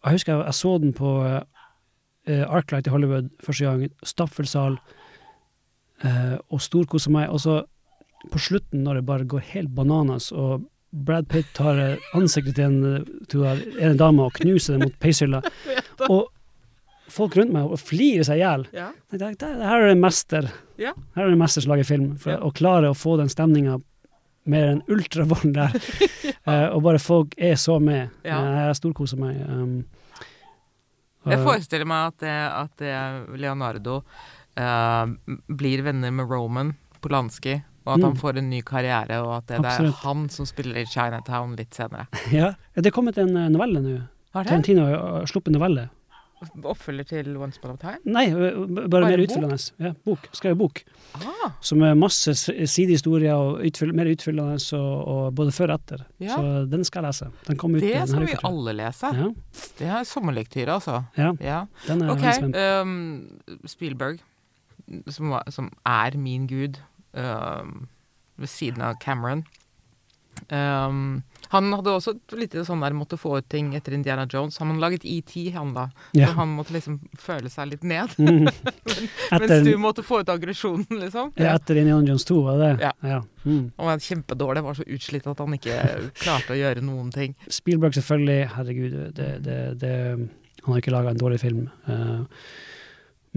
Jeg husker jeg, jeg så den på uh, Arclight i Hollywood første gang. Staffelsal. Uh, og storkosa meg. Og så på slutten, når det bare går helt bananas, og Brad Pitt tar eh, ansiktet til en, til en dame og knuser det mot peishylla, <laughs> og folk rundt meg og flirer seg i hjel. Ja. Det, det her er en mester. Ja. Her er en mester som lager film. For Ja. å klare å få den stemninga med den ultravolden der, <laughs> eh, og bare folk er så med. Ja. Uh, jeg storkoser meg. Um, Jeg forestiller meg at, det, at det Leonardo eh, blir venner med Roman Polanski, og at han Mm. får en ny karriere, og at det, det er han som spiller i Chinatown litt senere. ja. Det er kommet en eh, novelle nå. Har det? Tarantino har sluppet novelle. Oppfølger til Once Upon a Time? Nei, bare, Bare mer utfyllende. Ja, bok. Skrevet bok. Ah, Som er masse sidehistorier og utfyll, mer utfyllende, og, og både før og etter. Ja. Så den skal jeg lese. Den kom ut det skal vi uka, alle lese. Ja, Det er sommerlektyre, altså. ja, Ja. den er okay. ehm, Spielberg, som, som er min gud, um, ved siden av Cameron. Ehm, han hadde også litt sånn der måtte få ut ting etter Indiana Jones. Han hadde laget ET, han da. Ja. Så han måtte liksom føle seg litt ned. <laughs> Mm. <laughs> Mens Etter, du måtte få ut aggresjonen, liksom. ja, etter Indiana Jones 2, var det? Ja. Mm. Han var kjempedårlig, var så utslitt at han ikke klarte å gjøre noen ting. Spielberg, selvfølgelig. Herregud, det, det, det, han har ikke laga en dårlig film. Uh,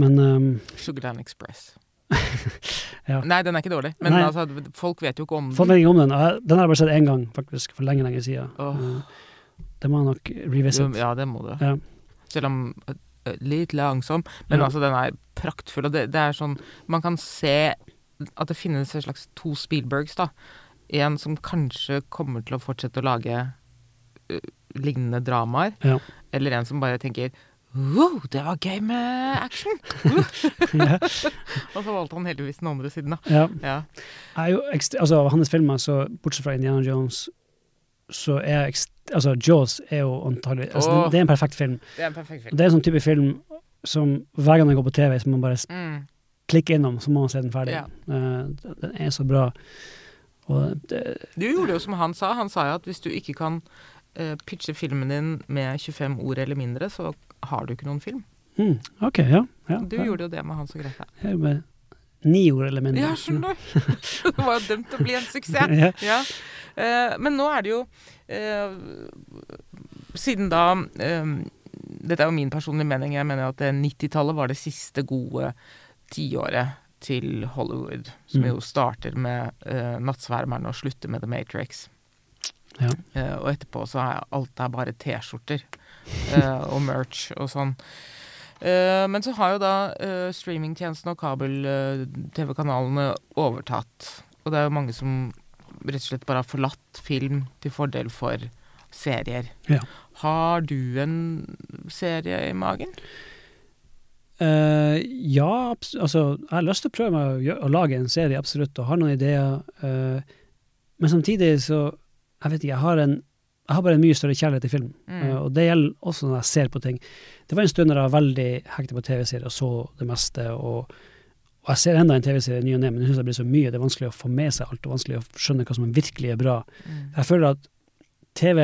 men um, Sugarland Express. <laughs> Ja. Nei, den er ikke dårlig. Men altså, folk vet jo ikke om folk vet ikke om den. Den har jeg bare sett én gang, faktisk, for lenge, lenge siden. Eh, det må jeg nok revisit. Ja, det må du. Ja. Selv om øh, litt langsom. Men altså, den er praktfull. Og det, det er sånn Man kan se at det finnes en slags to Spielbergs, da. En som kanskje kommer til å fortsette å lage uh, lignende dramaer. Ja. Eller en som bare tenker Wow, det var gøy med action! <laughs> <laughs> Og så valgte han heldigvis den andre siden, da. ja. Ja. Er altså, av hans filmer, så, bortsett fra Indiana Jones, så er Altså, Jaws er jo antagelig altså, oh, det, det er en perfekt film. Det er en perfekt film. Det er en sånn type film som hver gang den går på TV, så må man bare Mm. klikke innom, så må man se den ferdig. Ja. Uh, den er så bra. Og det, Du gjorde jo som han sa. Han sa jo at hvis du ikke kan uh, pitche filmen din med 25 ord eller mindre, så har du ikke noen film. mm, OK, ja. ja Du ja. gjorde jo det med Hans og Grete. Jeg med Ni ord eller mindre. Ja, skjønner du. det var jo dømt til å bli en suksess. Ja. Ja. Uh, men nå er det jo uh, Siden da um, Dette er jo min personlige mening. Jeg mener at 90-tallet var det siste gode tiåret til Hollywood. Som Mm. jo starter med uh, 'Nattsvermeren' og slutter med 'The Matrix'. Ja. Og etterpå så er alt er bare T-skjorter og merch og sånn. Eh, men så har jo da uh, streamingtjenestene og kabel-TV-kanalene overtatt. Og det er jo mange som rett og slett bare har forlatt film til fordel for serier. Ja. Har du en serie i magen? Uh, ja, altså, jeg har lyst til å prøve meg å, å lage en serie, absolutt, og har noen ideer. Uh, men samtidig så Jeg vet ikke, jeg har, en, jeg har bare en mye større kjærlighet til film. Mm. uh, og det gjelder også når jeg ser på ting. Det var en stund da jeg var veldig hekta på TV-serier og så det meste. Og, og jeg ser enda en TV-serie ny og ne, men jeg syns det blir så mye. Det er vanskelig å få med seg alt, og vanskelig å skjønne hva som virkelig er bra. Mm. Jeg føler at TV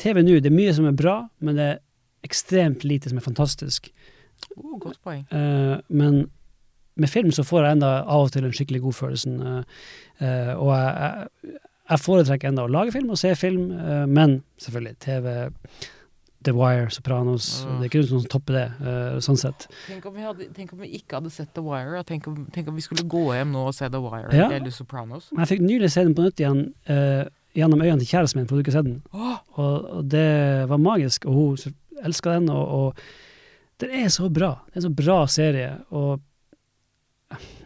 TV nå, det er mye som er bra, men det er ekstremt lite som er fantastisk. Oh, godt poeng. Uh, men med film så får jeg enda av og til en skikkelig god følelse. uh, og jeg, jeg, jeg foretrekker enda å lage film og se film, eh, men selvfølgelig TV, The Wire, Sopranos Mm. Det er ikke noe som topper det, eh, sånn sett. Tenk om, vi hadde, tenk om vi ikke hadde sett The Wire. og Tenk om, tenk om vi skulle gå hjem nå og se The Wire Ja. eller Sopranos. Men jeg fikk nylig se den på nytt igjen Uh, gjennom øynene til kjæresten min, for du ikke har sett den. Og, og det var magisk, og hun elska den. Og, og den er så bra. Det er en så bra serie. Og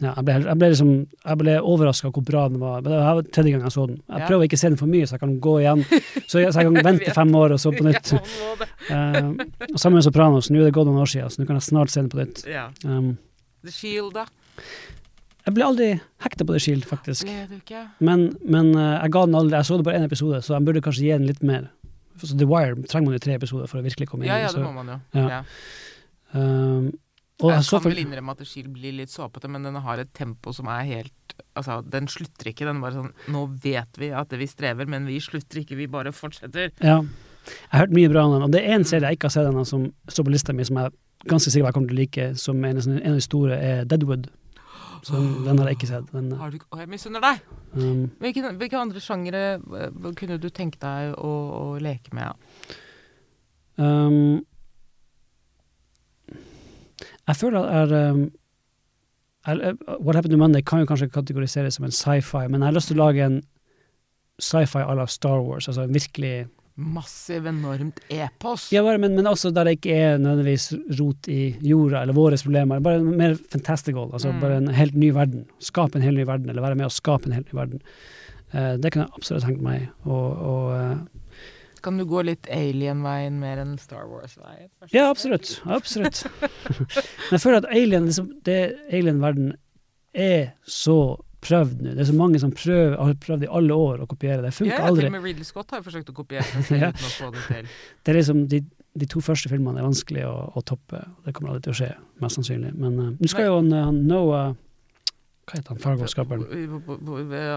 ja, jeg ble, jeg ble liksom Jeg ble overraska hvor bra den var. Men det var tredje gang jeg så den. Jeg Ja. prøver å se den for mye, så jeg kan gå igjen. Så jeg, så jeg kan <laughs> vente fem år og så på nytt. <laughs> <laughs> Eh, og Sammen med Sopranos. Nå er det gått noen år siden, så nå kan jeg snart se den på nytt. ja. Um, The Shield, da? jeg ble aldri hekta på The Shield, faktisk. Ikke? Men, men uh, jeg ga den aldri Jeg så det bare én episode, så jeg burde kanskje gi den litt mer. Så The Wire trenger man jo tre episoder for å virkelig komme inn Ja, i. ja, det må man jo. ja. Ja. Um, og Jeg kan vel innrømme at Shield blir litt såpete, men den har et tempo som er helt Altså, den slutter ikke. Den bare sånn Nå vet vi at vi strever, men vi slutter ikke, vi bare fortsetter. ja. Jeg har hørt mye bra om den, og det er en serie jeg ikke har sett ennå, som står på lista mi, som jeg er ganske sikker på jeg kommer til å like, som en, en av de store, er Deadwood. Så den, den har jeg ikke sett. Den, Har du Å, jeg misunner deg! um, Hvilke, hvilke andre sjangere eh, kunne du tenke deg å, å leke med? Ja? um, jeg føler at er, um, er, What Happened to Monday kan jo kanskje kategoriseres som en sci-fi, men jeg har lyst til å lage en sci-fi à la Star Wars, altså en virkelig Massiv, enormt epos. Ja, bare, men, men også der det ikke er nødvendigvis rot i jorda eller våre problemer. Bare mer fantastical. Altså Mm. bare en helt ny verden. Skape en helt ny verden, eller være med å skape en helt ny verden. Uh, det kunne jeg absolutt tenkt meg. å, eh, Kan du gå litt alien-veien mer enn Star Wars-veien? Ja, absolutt. Absolutt. men jeg føler at alien, liksom, det alien-verden er så prøvd nå. Det er så mange som prøver, har prøvd i alle år å kopiere det. Det Ja, aldri. til og med Ridley Scott har forsøkt å kopiere det Ja. uten å få det til. Det er liksom de, de to første filmene er vanskelig å, å toppe. Det kommer aldri til å skje, mest sannsynlig. Men uh, nå skal jo han, han Noah Hva heter han Fargo-skaperen?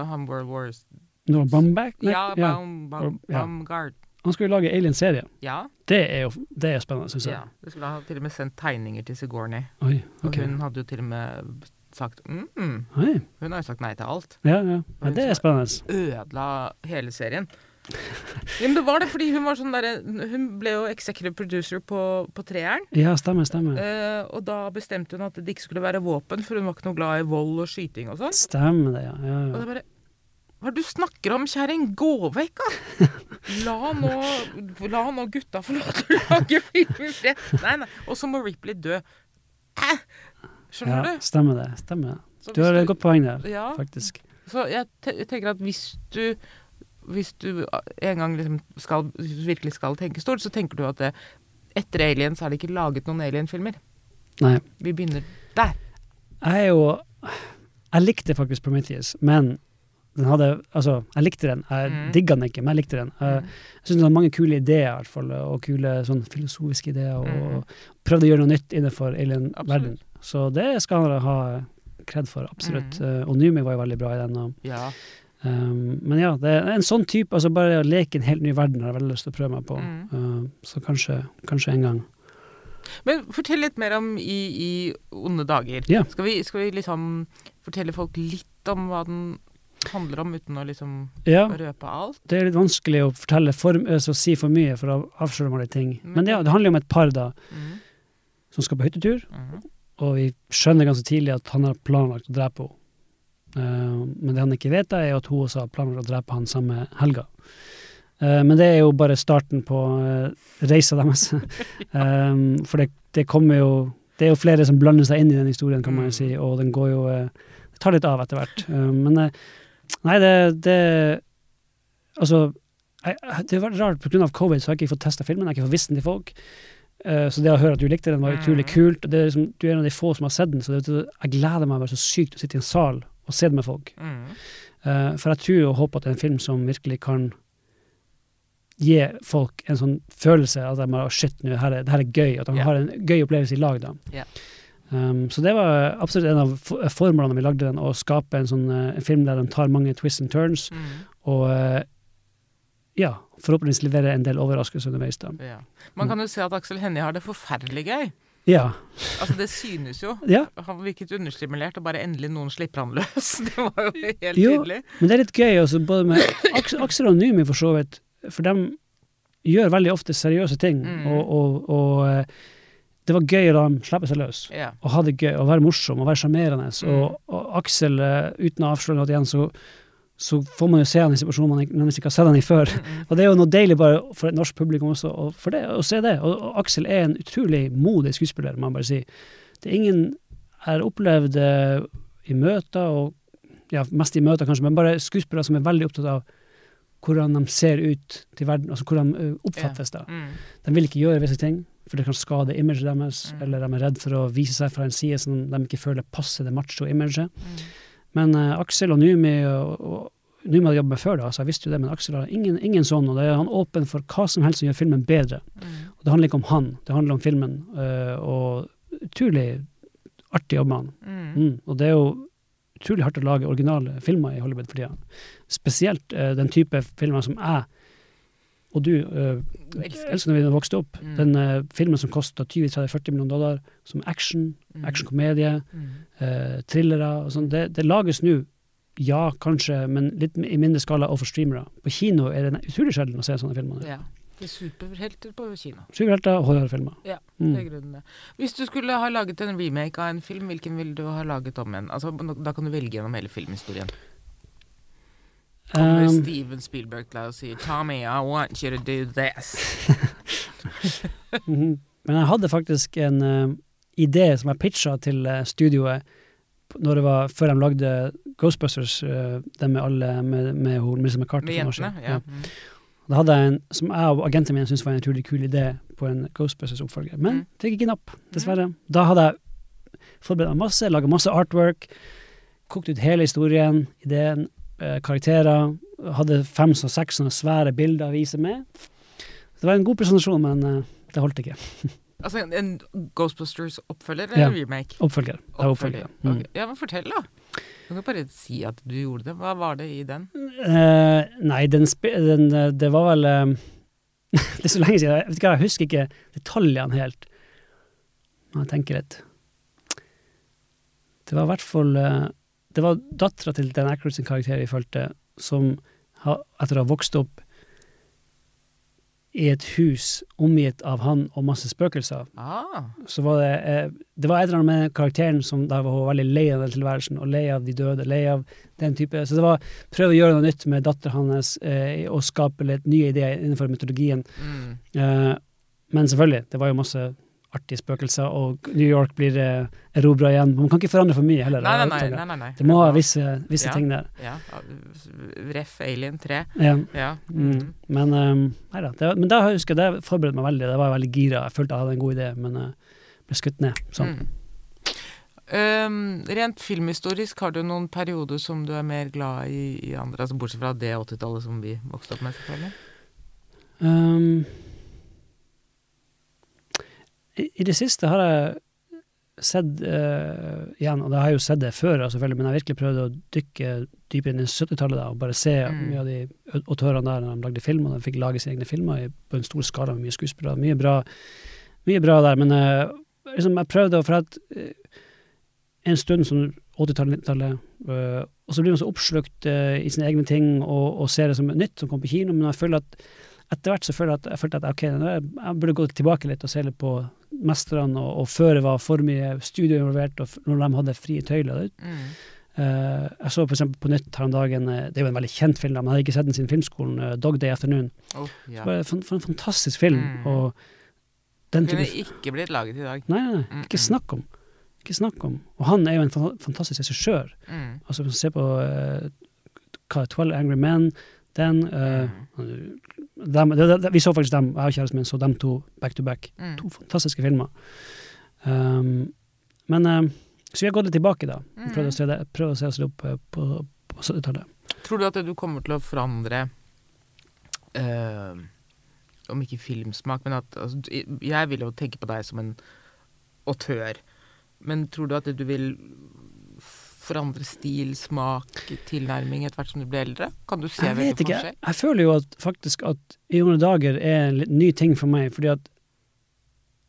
Han World Wars Noah Baumbach? Ja, ja. Baum, Baum, Ja. Han skulle lage Alien-serie. Ja, Det er jo det er spennende, syns jeg. ja. Du skulle ha til og med sendt tegninger til Sigourney. Oi, Og hun hadde jo til og med sagt mm, mm. Hun har jo sagt nei til alt. ja, ja. ja, det er spennende. Ødela hele serien. Ja, men det var det, fordi hun var sånn derre Hun ble jo executive producer på, på treeren. Ja, stemmer, stemmer. Eh, og da bestemte hun at det ikke skulle være våpen, for hun var ikke noe glad i vold og skyting og sånn. Stemmer det, ja. ja, Og det er bare Hva er det du snakker om, kjerring? Gå vekk, da! <laughs> La nå, la nå gutta få lov til å lage filmer i fred. Nei, nei. Og så må Ripley dø. Æ! Skjønner Ja, du? stemmer det. stemmer det. Du har et godt poeng der, Ja. faktisk. Så jeg te tenker at hvis du hvis du en gang liksom skal, virkelig skal tenke stort, så tenker du at det, etter Aliens er det ikke laget noen Alien-filmer. Nei. Vi begynner der. Jeg er jo Jeg likte faktisk Prometheus, men den hadde Altså, jeg likte den. Jeg Mm. digga den ikke, men jeg likte den. Jeg, Mm. jeg syns den hadde mange kule ideer, i hvert fall, og kule sånn filosofiske ideer, og, og prøvde å gjøre noe nytt innenfor alien-verden. Så det skal han ha kred for, absolutt. Mm. Eh, og Numi var jo veldig bra i den. Og, Ja. um, men ja, det er en sånn type altså Bare å leke en helt ny verden har jeg veldig lyst til å prøve meg på. Mm. Uh, så kanskje, kanskje en gang. Men fortell litt mer om I, i onde dager. Ja. Skal, vi, skal vi liksom fortelle folk litt om hva den handler om, uten å liksom Ja, røpe alt? det er litt vanskelig å fortelle for, altså, si for mye, for da avslører man litt ting. Men- Men ja, det handler jo om et par da, Mm. som skal på hyttetur, mm. og vi skjønner ganske tidlig at han har planlagt å drepe henne. Uh, men det han ikke vet, er at hun også har planlagt å drepe han samme helga. Uh, men det er jo bare starten på uh, reisa deres. um, <laughs> for det, det kommer jo Det er jo flere som blander seg inn i den historien, kan man jo Mm. si, og den går jo Det tar litt av etter hvert. Men nei, det, det Altså, jeg, det var rart, av covid så har jeg ikke fått testa filmen, jeg har ikke fått vist den til folk. Uh, så det å høre at du likte den, var utrolig Mm. kult. og Det er liksom, du er en av de få som har sett den, så det, jeg gleder meg bare så sykt å sitte i en sal og se den med folk. Mm. Uh, for jeg tror og håper at det er en film som virkelig kan gi folk en sånn følelse at de har, shit, nå, her er, det her er gøy, at de yeah. har en gøy opplevelse i lag. da. Ja. Um, så det var absolutt en av formlene vi lagde den, å skape en sånn uh, en film der den tar mange twists and turns, Mm. og uh, ja, forhåpentligvis levere en del overraskelser underveis. da. Ja. Man kan jo se at Aksel Hennie har det forferdelig gøy. Ja. Altså, det synes jo. ja, Han virket understimulert, og bare endelig noen slipper han løs. <laughs> Det var jo helt Jo. tydelig. men det er litt gøy også, både med Aks Aksel og Numi for så vidt, for de gjør veldig ofte seriøse ting, Mm. og, og, og eh, det var gøy å la dem slippe seg løs. yeah. og ha det gøy, og være morsom og være sjarmerende. Mm. Og, og Aksel, eh, uten å avsløre noe igjen, så, så får man jo se han i situasjoner man ikke- ikke har sett han i før. Mm. <laughs> Og det er jo noe deilig bare for et norsk publikum også, og for det, å se det. Og, og Aksel er en utrolig modig skuespiller, må man bare si. Det er ingen jeg har opplevd eh, i møter, og ja, mest i møter kanskje, men bare skuespillere som er veldig opptatt av hvordan de ser ut til verden, altså hvordan de eh, oppfattes Yeah. Mm. De vil ikke gjøre visse ting, for det kan skade imaget deres, Mm. eller de er redd for å vise seg fra en side som de ikke føler passer det macho-imaget. Mm. Men uh, Aksel og Numi og, og Numi hadde jobbet med før, da, så jeg visste jo det, men Aksel har ingen, ingen sånn, og det er han åpen for hva som helst som gjør filmen bedre. Mm. Og det handler ikke om han, det handler om filmen, uh, og utrolig artig jobb med han. Mm. Mm. Og det er jo utrolig hardt å lage originale filmer i Hollywood for tida. Spesielt uh, den type filmer som jeg og du uh, Elsker. når vi vokste opp. Mm. Den uh, filmen som kosta 20-30-40 millioner dollar, som action, Mm. actionkomedie, Mm. uh, thrillere og sånn. Det, det lages nå, ja, kanskje, men litt i mindre skala overfor streamere. På kino er det utrolig sjelden å se sånne filmer. Ja. Det er superhelter på kino. Superhelter og horrorfilmer. Ja, Mm. Det er grunnen det. Hvis du skulle ha laget en remake av en film, hvilken ville du ha laget om en? Altså, da kan du velge gjennom hele filmhistorien. Kommer Um, Steven Spielberg til å si 'Tommy, I want you to do this'. <laughs> Mhm. Men jeg hadde faktisk en uh, idé som jeg pitcha til uh, studioet når det var, før de lagde Ghostbusters, uh, den med alle med, med med Melissa McCarthy. Med jentene. ja. Ja. Mm. Da hadde jeg en som jeg og agenten min syntes var en utrolig kul idé på en Ghostbusters-oppfølger, men Mm. fikk ikke napp, dessverre. Da hadde jeg forberedt meg masse, laga masse artwork, kokt ut hele historien, ideen, eh, karakterer. Hadde fem og seks sånne svære bilder å vise med. Det var en god presentasjon, men eh, det holdt ikke. <laughs> Altså en, en Ghostbusters-oppfølger Ja. eller remake? Oppfølger. Det oppfølger. Mm. Okay. Ja, men fortell, da. Du kan bare si at du gjorde det. Hva var det i den? Eh, nei, den, den eh, Det var vel eh, <laughs> Det er så lenge siden. Jeg vet ikke, jeg husker ikke detaljene helt. Må jeg tenke litt. Det var i hvert fall Det var dattera til Dan Aykroyd sin karakter vi fulgte, som ha, etter å ha vokst opp i et hus omgitt av han og masse spøkelser. Ah. Så var det eh, Det var et eller annet med karakteren som da var veldig lei av den tilværelsen, og lei av de døde, lei av den type Så det var prøve å gjøre noe nytt med datteren hans, eh, og skape litt nye ideer innenfor mytologien. Mm. Eh, men selvfølgelig, det var jo masse artige spøkelser, og New York blir eh, erobra igjen. Man kan ikke forandre for mye heller. Nei, nei, nei, nei, nei. Det må ha visse, visse Ja. ting der. Ja. Ref Alien 3. Ja. Ja. Mm. Mm. Men um, nei da. Det, men da husker jeg, det forberedte meg veldig. Det var veldig gira. Jeg følte jeg hadde en god idé, men uh, ble skutt ned. Sånn. Mm. Um, rent filmhistorisk, har du noen perioder som du er mer glad i i andre? Altså Bortsett fra det 80-tallet som vi vokste opp med, selvfølgelig. Um, i, I det siste har jeg sett uh, igjen, og da har jeg jo sett det før, selvfølgelig, men jeg har virkelig prøvd å dykke dypere inn i 70-tallet da, og bare se Mm. mye av de autørene der når de lagde film, og de fikk lage sine egne filmer i, på en stor skala med mye skuespillere. Mye bra, mye bra der, men uh, liksom, jeg prøvde å For at eh, en stund som 80-tallet, 90-tallet, eh, og så blir man så oppslukt eh, i sine egne ting og, og ser det som nytt som kommer på kino, men jeg føler at etter hvert så følte jeg at jeg følte at ok, jeg, burde gå tilbake litt og se litt på mesterne, og, og før det var for mye studio involvert, og når de hadde frie tøyler. Mm. Uh, jeg så eksempel på nytt her om dagen, eh, det er jo en veldig kjent film, men jeg hadde ikke sett den siden filmskolen, eh, Dog Day Afternoon. Oh, ja. Det var en, for en fantastisk film, Mm. og den Kunne type ikke blitt laget i dag. Nei, nei, nei, Mm, ikke mm. snakk om. Ikke snakk om. Og han er jo en fa- fantastisk regissør. Mm. Altså, se på uh, hva, 12 Angry Men, den uh, Mm. Dem, det, det, Vi så faktisk dem, jeg og kjæresten min så dem to back to back. Mm. To fantastiske filmer. Um, men um, Så vi har gått litt tilbake, da. Mm. Prøvd å se, det, prøvd å se oss litt opp eh, på, på 70-tallet. Tror du at du kommer til å forandre uh, Om ikke filmsmak, men at altså, Jeg vil jo tenke på deg som en autør. Men tror du at du vil forandre stil, smak, tilnærming etter hvert som du blir eldre? Kan du se Jeg vet ikke. Jeg føler jo at faktisk at i unge dager er en litt ny ting for meg, fordi at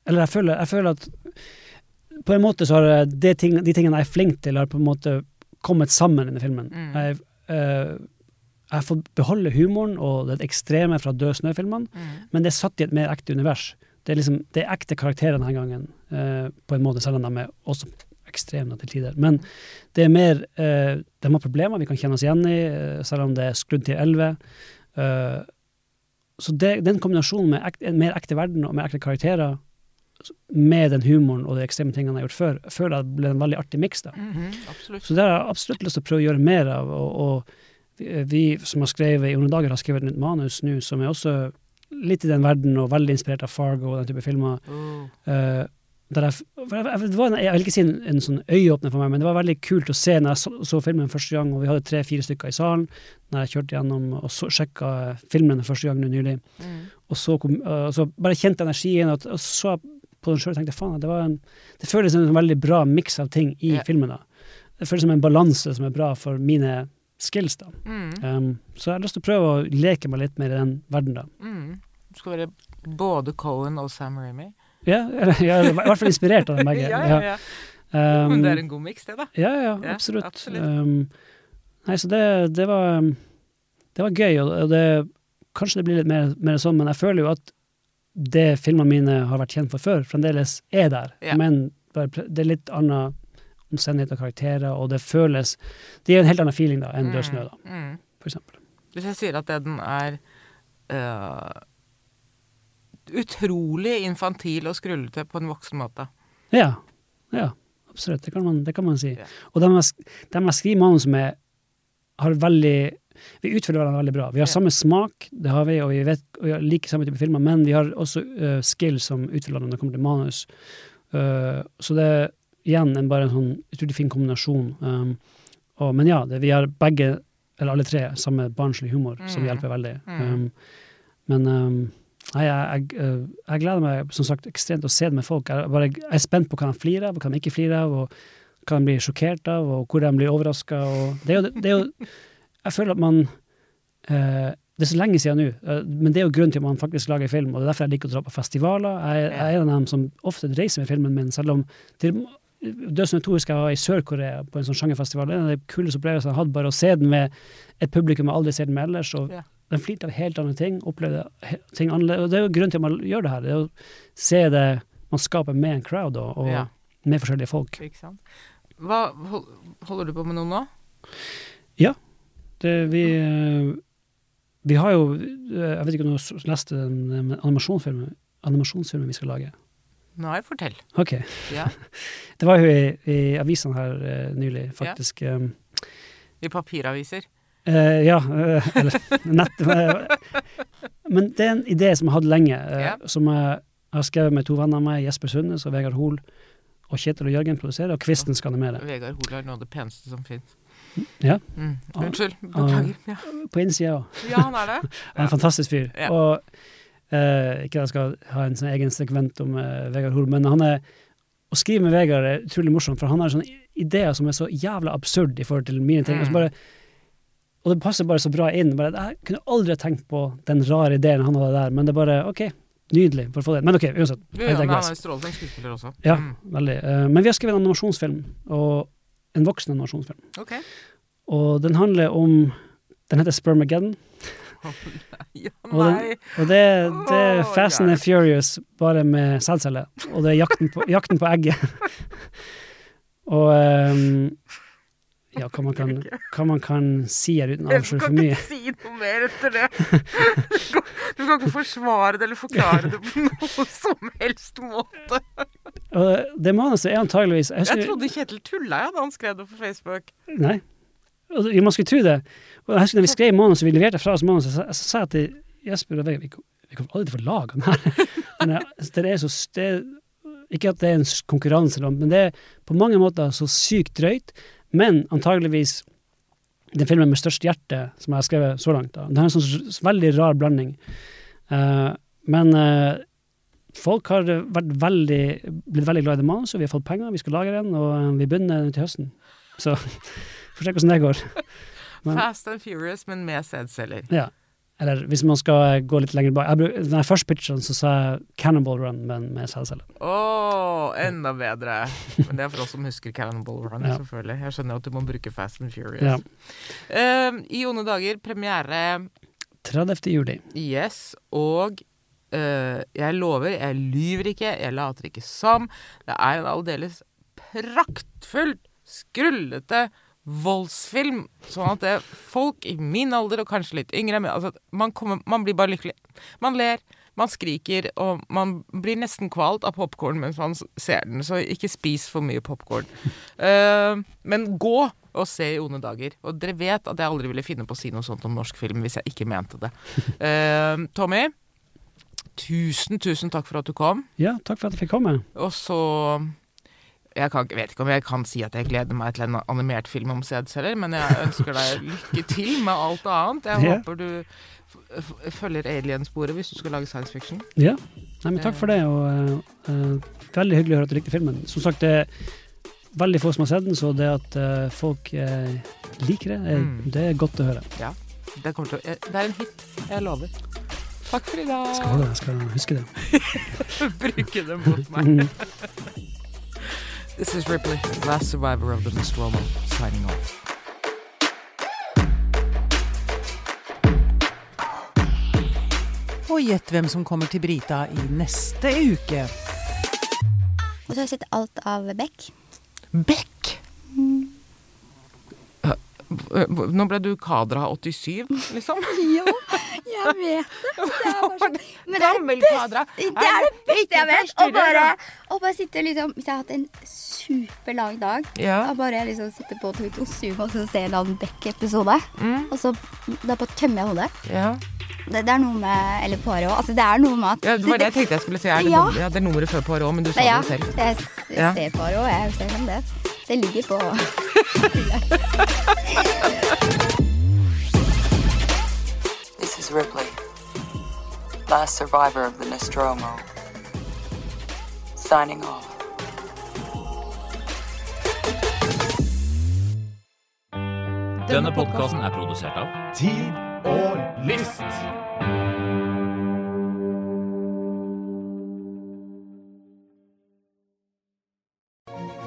Eller jeg føler, jeg føler at på en måte så har det ting, de tingene jeg er flink til, har på en måte kommet sammen i filmen. Mm. Jeg, eh, jeg får beholde humoren og det ekstreme fra Død snø-filmene, Mm. men det er satt i et mer ekte univers. Det er liksom, det er ekte karakterer denne gangen, eh, på en måte, selv om de er også ekstreme til tider. Men det er mer eh, De har problemer vi kan kjenne oss igjen i, eh, selv om det er skrudd til 11. Eh, så det, den kombinasjonen med ek, en mer ekte verden og mer ekte karakterer, med den humoren og de ekstreme tingene jeg har gjort før, føler jeg ble en veldig artig miks. Mm -hmm. Så det har jeg absolutt lyst til å prøve å gjøre mer av. Og, og vi, vi som har skrevet i unge dager, har skrevet et manus nå som er også litt i den verden, og veldig inspirert av Fargo og den type filmer. Mm. Der jeg, jeg, det var en, jeg vil ikke si en, en sånn øyeåpner for meg, men det var veldig kult å se når jeg så, så filmen første gang, og vi hadde tre-fire stykker i salen når jeg kjørte gjennom og så, sjekka filmen første gang nylig, Mm. og så, kom, eh, så bare kjente energien, og, og så på den sjøl og tenkte faen, det, var en, det føles som en veldig bra miks av ting i yeah. filmen. da. Det føles som en balanse som er bra for mine skills. da. Mm. Um, så jeg har lyst til å prøve å leke meg litt mer i den verden, da. Mm. Du skal være både Cohen og Sam Ramy. Ja, jeg er i hvert fall inspirert av den <laughs> begge. ja, ja, ja. Um, Men det er en god miks, det, da. Ja, ja, absolutt. absolutt. Um, nei, så det, det var um, Det var gøy, og det, kanskje det blir litt mer, mer sånn, men jeg føler jo at det filmene mine har vært kjent for før, fremdeles er der. Men det er litt annen omstendighet og karakterer, og det føles Det gir en helt annen feeling da enn Død snø, da, Mm. Mm. for eksempel. Hvis jeg sier at den er øh, utrolig infantil og skrullete på en voksen måte. Ja. Ja, absolutt. Det kan man, det kan man si. Ja. Og de jeg, skriver manus med, har veldig Vi utfyller hverandre veldig bra. Vi har samme smak, det har vi, og vi, vet, og vi har like samme type filmer, men vi har også uh, skills som utfyller hverandre når det kommer til manus. Uh, så det er igjen en, bare en sånn utrolig fin kombinasjon. Um, og, men ja, det, vi har begge, eller alle tre, samme barnslig humor, som Mm. hjelper veldig. Mm. Um, men um, Nei, jeg, jeg, øh, jeg gleder meg som sagt ekstremt til å se det med folk. Jeg, bare, jeg er spent på hva de flirer av, og hva de ikke flirer av, og hva de blir sjokkert av, og hvor de blir overraska. Det, det er jo Jeg føler at man eh, Det er så lenge siden nå, eh, men det er jo grunnen til at man faktisk lager film, og det er derfor jeg liker å dra på festivaler. Jeg, jeg er en av dem som ofte reiser med filmen min, selv om til, Dødsnytt 2 husker jeg var i Sør-Korea på en sånn sjangerfestival. Det er en av de kuleste opplevelsene jeg hatt, bare å se den med et publikum jeg aldri ser den med ellers, og Ja. De flirte av helt andre ting, opplevde ting annerledes. Og det er jo grunnen til at man gjør det her. Det er å se det man skaper med en crowd og, og Ja. med forskjellige folk. Ikke sant. Hva, hol- holder du på med noe nå? Det, vi, eh, vi har jo eh, Jeg vet ikke om du har lest den animasjonsfilmen, animasjonsfilmen vi skal lage? Nei, fortell. Ok. Ja. <laughs> Det var jo i, i avisene her eh, nylig, faktisk. Ja. I papiraviser. Eh, ja, uh, eller nett eh, Men det er en idé som jeg har hatt lenge, uh, Ja. som jeg har skrevet med to venner av meg, Jesper Sundnes og Vegard Hoel. Og Kjetil og Jørgen produserer, og Kvisten skal animere. Vegard Hoel er noe av det peneste som fins. Ja. Mm. Unnskyld. Beklager. Ja. På innsida òg. ja, han er det. <laughs> Han er en fantastisk fyr. Ja. Og ikke at jeg skal ha en sånn egen sekvent om Vegard Hoel, men han er å skrive med Vegard er utrolig morsomt, for han har sånne ideer som er så jævla absurd i forhold til mine ting. Og, så Mm. bare, og det passer bare så bra inn. Bare, jeg kunne aldri tenkt på den rare ideen han hadde der, men det er bare OK, nydelig for å få det. Men OK, uansett. Ja, ja, han er strålende skuespiller også. Ja, Mm. veldig. Eh, men vi har skrevet en animasjonsfilm, og en voksen animasjonsfilm. Ok. Og den handler om Den heter Spermageddon. Ja, Og den- nei. Og det, det er Fast and Furious, bare med sædceller. Og det er jakten på, jakten på egget. <laughs> og ehm, ja, hva man, kan, hva man kan si her uten å avsløre kan for mye. ikke si noe mer etter det. Du kan, ikke forsvare det eller forklare det på noen som helst måte. Det manuset er antageligvis Jeg Jeg trodde Kjetil tulla ja, da han skrev det på Facebook. Nei. Det- man skulle tro det. Og jeg husker da vi skrev manuset, vi leverte fra oss manuset, så, sa jeg til Jesper og Vegard vi, kommer aldri til å få laga den her. <laughs> Men jeg- det er så det, Ikke at det er en konkurranse, men det er på mange måter så sykt drøyt. Men antageligvis den filmen med størst hjerte som jeg har skrevet så langt. Da. Den har en sånn veldig rar blanding. Uh, men uh, folk har veldig, blitt veldig glad i det manuset. Vi har fått penger, vi skal lage den, og eh, vi begynner til høsten. Så <laughs> får se hvordan det går. <laughs> Men- Fast and Furious, men med sædceller. Ja. Eller hvis man skal gå litt lenger bak jeg, bruk- Når jeg først pitcha den, så sa jeg Cannonball Run, men med sædceller. Å, enda bedre. Men det er for oss som husker Cannonball Run, Ja. selvfølgelig. Jeg skjønner at du må bruke Fast and Furious. Ja. Uh, I onde dager, premiere 30. juli. Yes, og uh, jeg lover, jeg lyver ikke, jeg later ikke som. Det er en aldeles praktfull, skrullete voldsfilm. Sånn at det, folk i min alder, og kanskje litt yngre men, altså, man, kommer, man blir bare lykkelig. Man ler, man skriker, og man blir nesten kvalt av popkorn mens man ser den. Så ikke spis for mye popkorn. <laughs> men gå og se i onde dager. Og dere vet at jeg aldri ville finne på å si noe sånt om norsk film hvis jeg ikke mente det. Uh, <laughs> Tommy, tusen, tusen takk for at du kom. Ja, takk for at jeg fikk komme. Og så Jeg kan, vet ikke om jeg kan si at jeg gleder meg til en animert film om sædceller, men jeg ønsker deg lykke til med alt annet. Jeg yeah. håper du følger alien-sporet hvis du skal lage science fiction. Ja. Nei, men takk for det, og uh, veldig hyggelig å høre at du likte filmen. Som sagt, det er veldig få som har sett den, så det at uh, folk uh, liker det, er, Mm. det er godt å høre. Det, til å, det er en hit. Jeg lover. Takk for i dag. Skal jeg skal huske det. <laughs> bruke det mot meg. <laughs> This is Ripley, last survivor of the Nostromo, signing off. Og gjett hvem som kommer til Brita i neste uke. Og så har jeg sett alt av Beck. Beck! Nå ble du Kadra 87, liksom? <laughs> Jo, jeg vet det. Det er bare sånn. Men det er det beste, Kadra. det, er det beste jeg vet. Å bare, bare sitte liksom Hvis jeg har hatt en superlang dag, Ja. og bare liksom sitte på og zoom og se en annen Beck-episode, Mm, og så da bare tømmer jeg hodet. ja. Det, det er noe med Eller Poirot. Altså, det er noe med at ja, det var det jeg tenkte jeg skulle si. Er det, Ja. nummer- ja, det er nummeret før Poirot, men du sa ja, det jo selv. jeg, jeg ser Poirot, jeg ser som det. Det ligger på <laughs> This is Ripley, last survivor of the Nostromo. Signing off. Denne podkasten er produsert av Tid og list.